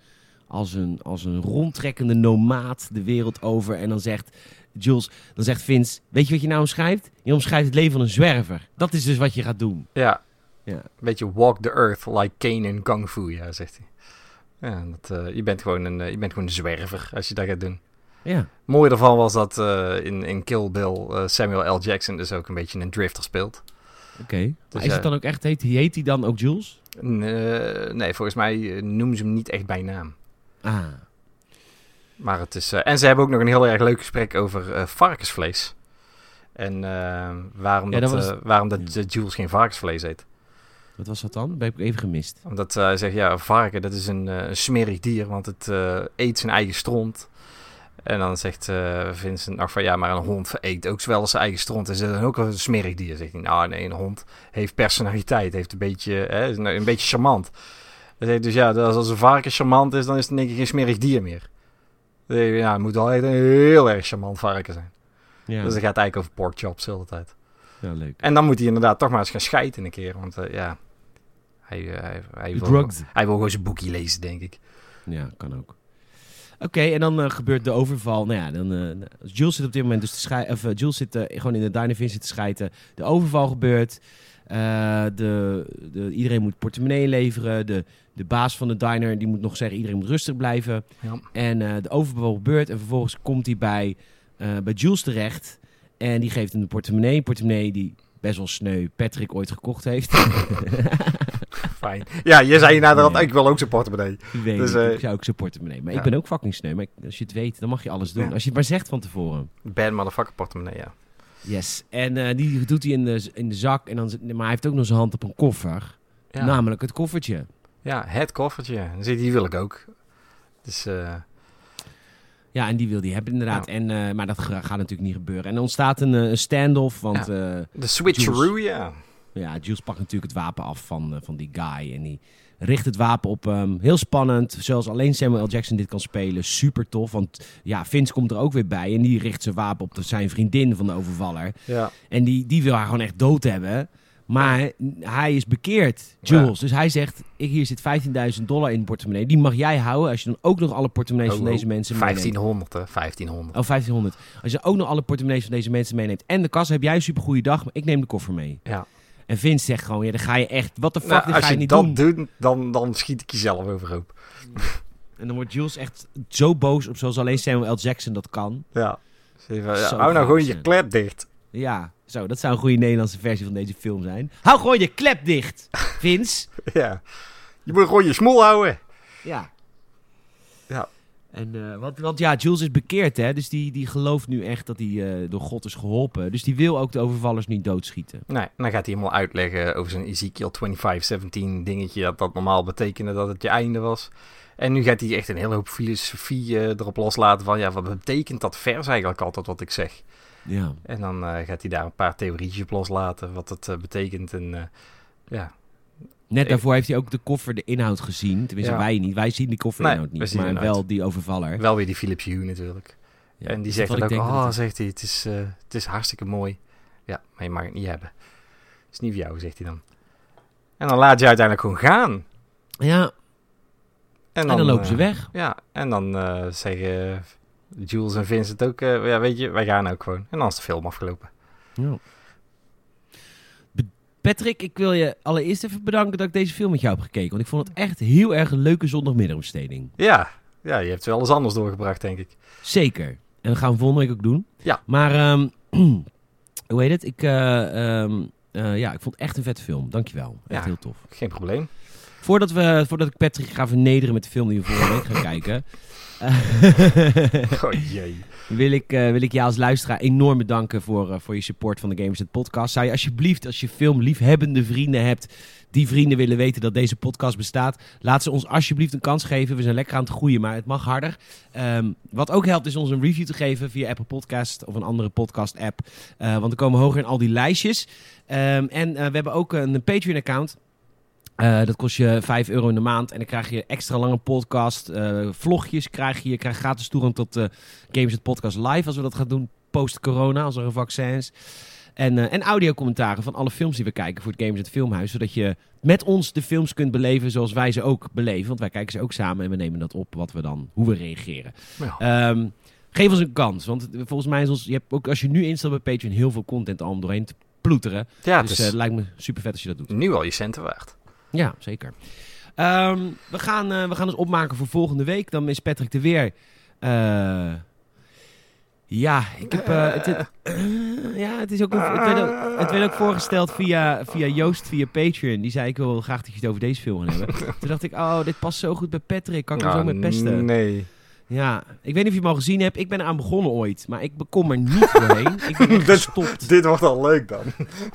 als een, als een rondtrekkende nomaat de wereld over. En dan zegt Jules... Dan zegt Vince... Weet je wat je nou omschrijft? Je omschrijft het leven van een zwerver. Dat is dus wat je gaat doen. Ja. Ja. Een beetje walk the earth like Kane in Kung Fu, ja, zegt hij. Ja, dat, eh, je, bent gewoon een, eh, je bent gewoon een zwerver als je dat gaat doen. Ja. Mooi ervan was dat eh, in, in Kill Bill eh, Samuel L. Jackson dus ook een beetje een drifter speelt. Oké. Maar Dus is het dan ook echt... Heet, heet hij dan ook Jules? Eh, nee, volgens mij noemen ze hem niet echt bij naam. Ah. Maar het is, en ze hebben ook nog een heel erg leuk gesprek over varkensvlees. En waarom Ja, dat, dat was- waarom dat Jules geen varkensvlees eet. Wat was dat dan? Dat heb ik even gemist. Omdat hij zegt, ja, een varken, dat is een, een smerig dier, want het eet zijn eigen stront. En dan zegt eh, Vincent nog van, ja, maar een hond eet ook wel zijn eigen stront. Is dat dan ook wel een smerig dier? Zegt hij, nou nee, een hond heeft personaliteit, heeft een beetje, hè, is een, beetje charmant. Hij zegt dus, ja, als een varken charmant is, dan is het in één keer geen smerig dier meer. Dan ja, het moet wel echt een heel erg charmant varken zijn. Ja, Dus het gaat eigenlijk over pork chops de hele tijd. ja leuk. En dan moet hij inderdaad toch maar eens gaan scheiden een keer, want eh, ja, hij, eh, hij, hij, wil, hij wil gewoon zijn boekje lezen, denk ik. Ja, kan ook. Oké, en dan eh, gebeurt de overval. Nou ja, dan, eh, Jules zit op dit moment dus te schijten. Of eh, Jules zit gewoon in de diner Vince te schijten. De overval gebeurt. De, de, iedereen moet portemonnee leveren. De, de baas van de diner die moet nog zeggen: iedereen moet rustig blijven. Ja. En de overval gebeurt. En vervolgens komt hij bij, bij Jules terecht. En die geeft hem de portemonnee. Een portemonnee die best wel sneu Patrick ooit gekocht heeft. Fijn. Ja, je zei rand, Nee. ik wil ook zijn portemonnee. Dus, ik zou ook zijn portemonnee. Maar ja. ik ben ook fucking sneu. Maar als je het weet, dan mag je alles doen. Ja. Als je het maar zegt van tevoren. Bad motherfucker portemonnee, ja. Yes. En eh, die doet hij in de, in de zak. En dan, maar hij heeft ook nog zijn hand op een koffer. Ja, Namelijk het koffertje. ja het koffertje. Dan zit die wil ik ook. Dus eh, Ja, en die wil hij hebben inderdaad. En, maar dat ga- gaat natuurlijk niet gebeuren. En er ontstaat een, een standoff. Want ja. de switcheroo, ja. Ja, Jules pakt natuurlijk het wapen af van, eh, van die guy. En die richt het wapen op hem. Heel spannend. Zoals alleen Samuel L. Jackson dit kan spelen. Super tof. Want ja, Vince komt er ook weer bij. En die richt zijn wapen op de, zijn vriendin van de overvaller. Ja, En die, die wil haar gewoon echt dood hebben. Maar hij is bekeerd, Jules. Dus hij zegt, ik, hier zit 15.000 dollar in de portemonnee. Die mag jij houden als je dan ook nog alle portemonnees Oh, van oh, deze mensen meeneemt. 1500, hè. 1500. Oh, 1500. Als je ook nog alle portemonnees van deze mensen meeneemt en de kas, heb jij een supergoeie dag, maar ik neem de koffer mee. Ja. En Vince zegt gewoon, ja, dan ga je echt, wat de fuck, Nou, dit als ga je je niet dat doen. doet, dan, dan schiet ik jezelf overhoop. En dan wordt Jules echt zo boos op zoals alleen Samuel L. Jackson dat kan. Ja. Dus even, ja, hou nou gewoon je klep dicht. Ja, zo, dat zou een goede Nederlandse versie van deze film zijn. Hou gewoon je klep dicht, Vince. Ja. Je moet gewoon je smoel houden. Ja. En, eh, want, want ja, Jules is bekeerd, hè? Dus die, die gelooft nu echt dat hij eh, door God is geholpen. Dus die wil ook de overvallers niet doodschieten. Nee, dan gaat hij helemaal uitleggen over zijn Ezekiel 2517 dingetje. Dat dat normaal betekende dat het je einde was. En nu gaat hij echt een hele hoop filosofie eh, erop loslaten van... Ja, wat betekent dat vers eigenlijk altijd wat ik zeg? Ja. En dan gaat hij daar een paar theorietjes op loslaten wat het betekent. En ja, Net daarvoor heeft hij ook de koffer, de inhoud gezien. Tenminste, Ja. wij niet. Wij zien die koffer Nee, niet. Maar inhoud. wel die overvaller. wel weer die Philips Hue natuurlijk. Ja, en die zegt dan ook, oh, dat zegt hij, het is, eh, het is hartstikke mooi. Ja, maar je mag het niet hebben. Het is niet voor jou, zegt hij dan. En dan laat je uiteindelijk gewoon gaan. Ja, en dan, lopen eh, ze weg. Ja, en dan eh, zeggen Jules en Vincent ook, eh, ja, weet je, wij gaan ook gewoon. En dan is de film afgelopen. Ja. Patrick, ik wil je allereerst even bedanken dat ik deze film met jou heb gekeken. Want ik vond het echt heel erg een leuke zondagmiddagbesteding. Ja, ja, je hebt wel eens anders doorgebracht, denk ik. Zeker. En dat gaan we volgende week ook doen. Ja. Maar, ehm, hoe heet het? Ik, eh, ehm, eh, ja, ik vond het echt een vette film. Dankjewel. Echt Ja. heel tof. Geen probleem. Voordat, we, voordat ik Patrick ga vernederen met de film die we volgende week gaan kijken... Oh jee. wil ik, eh, wil ik jou als luisteraar enorm bedanken voor, eh, voor je support van de Gamers Net Podcast. Zou je alsjeblieft, als je filmliefhebbende vrienden hebt, die vrienden willen weten dat deze podcast bestaat, laat ze ons alsjeblieft een kans geven. We zijn lekker aan het groeien, maar het mag harder. Ehm, wat ook helpt is ons een review te geven via Apple Podcast of een andere podcast app. Eh, want we komen hoger in al die lijstjes. Ehm, en we hebben ook een Patreon account. Eh, dat kost je 5 euro in de maand. En dan krijg je extra lange podcast. eh, vlogjes krijg je. Je krijgt gratis toegang tot eh Games het Podcast live. Als we dat gaan doen post-corona. Als er een vaccin is. En, en audiocommentaren van alle films die we kijken voor het Games het Filmhuis. Zodat je met ons de films kunt beleven zoals wij ze ook beleven. Want wij kijken ze ook samen en we nemen dat op wat we dan, hoe we reageren. Ja. Ehm, geef ons een kans. Want volgens mij is ons, je hebt ook als je nu instapt bij Patreon heel veel content al om doorheen te ploeteren. ja, dus het is het lijkt me super vet als je dat doet. nu al je centen waard. Ja, zeker. Ehm, we, gaan, eh, we gaan dus opmaken voor volgende week. Dan is Patrick er weer. Eh, ja, ik heb. eh, het, het- ja, het, is ook, een- het, werd ook, het werd ook voorgesteld via, via Joost, via Patreon. Die zei: Ik wil graag dat je het over deze film gaan hebben. Toen dacht ik: Oh, dit past zo goed bij Patrick. Kan ik hem Ah, zo met pesten? Nee. Ja, ik weet niet of je hem al gezien hebt. Ik ben eraan begonnen ooit. Maar ik kom er niet doorheen. Ik ben Dit- gestopt. Dit wordt al leuk dan.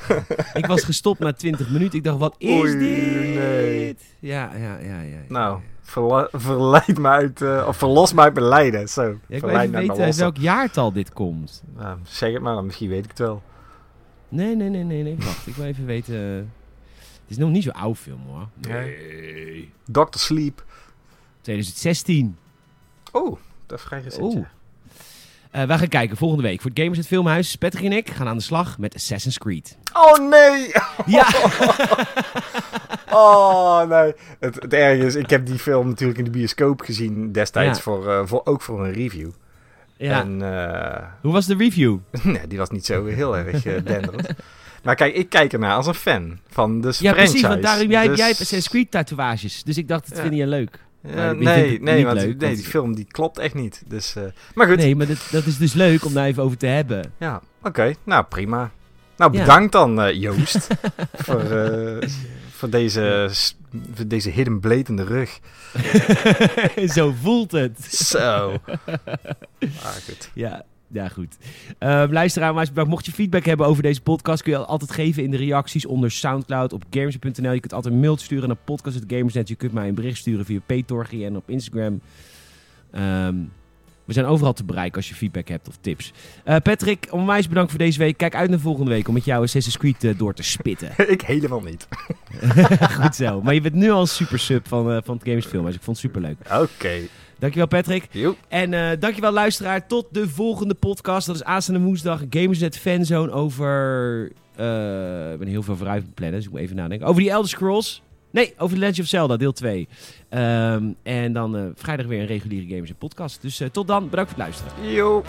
Ik was gestopt na 20 minuten. Ik dacht: Wat is Oei, dit? nee. Ja, ja, ja, ja. Nou, verla- verleid me uit, eh, of verlos me uit mijn lijden. Zo, Ja, ik wil even uit weten welk jaartal dit komt. Nou, zeg het maar, dan misschien weet ik het wel. Nee, nee, nee, nee, nee. Wacht, ik wil even weten. Het is nog niet zo'n oud film hoor. Nee. Dr. Sleep. 2016. Oh, dat is vrij recent. Oeh. ja. Eh, wij gaan kijken volgende week voor het Gamers het Filmhuis. Patrick en ik gaan aan de slag met Assassin's Creed. Oh nee! Ja! Oh nee. Het, het erge is, ik heb die film natuurlijk in de bioscoop gezien destijds, Ja. voor, eh, voor, ook voor een review. ja. En eh, Hoe was de review? nee, die was niet zo heel erg denderend. Maar kijk, ik kijk ernaar als een fan van de Ja, franchise. precies. Want daarom, jij, Dus- jij hebt Assassin's Creed tatoeages. Dus ik dacht, dat Ja. vind je leuk. Ja, nee, nee, want, leuk, nee, die film die klopt echt niet. Dus, eh, maar goed, Nee, maar dat, dat is dus leuk om daar even over te hebben. ja, oké. Nou, prima. Nou, Ja. bedankt dan eh, Joost voor, eh, voor, deze, voor deze hidden blade in de rug. Zo voelt het. Zo. Ah, goed. Ja, ja goed. Ehm luisteraar, maar bedankt. mocht je feedback hebben over deze podcast, kun je altijd geven in de reacties onder Soundcloud op gamers.nl. Je kunt altijd een mail sturen naar podcast.gamersnet. Je kunt mij een bericht sturen via Petorgi en op Instagram. Ehm, we zijn overal te bereiken als je feedback hebt of tips. Eh, Patrick, onwijs bedankt voor deze week. Kijk uit naar volgende week om met jou Assassin's Creed eh, door te spitten. ik helemaal niet. Goed zo. Maar je bent nu al een super sub van, eh, van het Games Film. Dus ik vond het super leuk. Oké. Dankjewel Patrick. En eh, dankjewel luisteraar. Tot de volgende podcast. Dat is aanstaande woensdag. Gamersnet Fanzone over... eh, ik ben heel veel vooruit het plannen, dus ik moet even nadenken. Over die Elder Scrolls. Nee, over The Legend of Zelda, deel 2. Ehm, en dan eh, vrijdag weer een reguliere Gamers podcast. Dus tot dan. Bedankt voor het luisteren. Joep.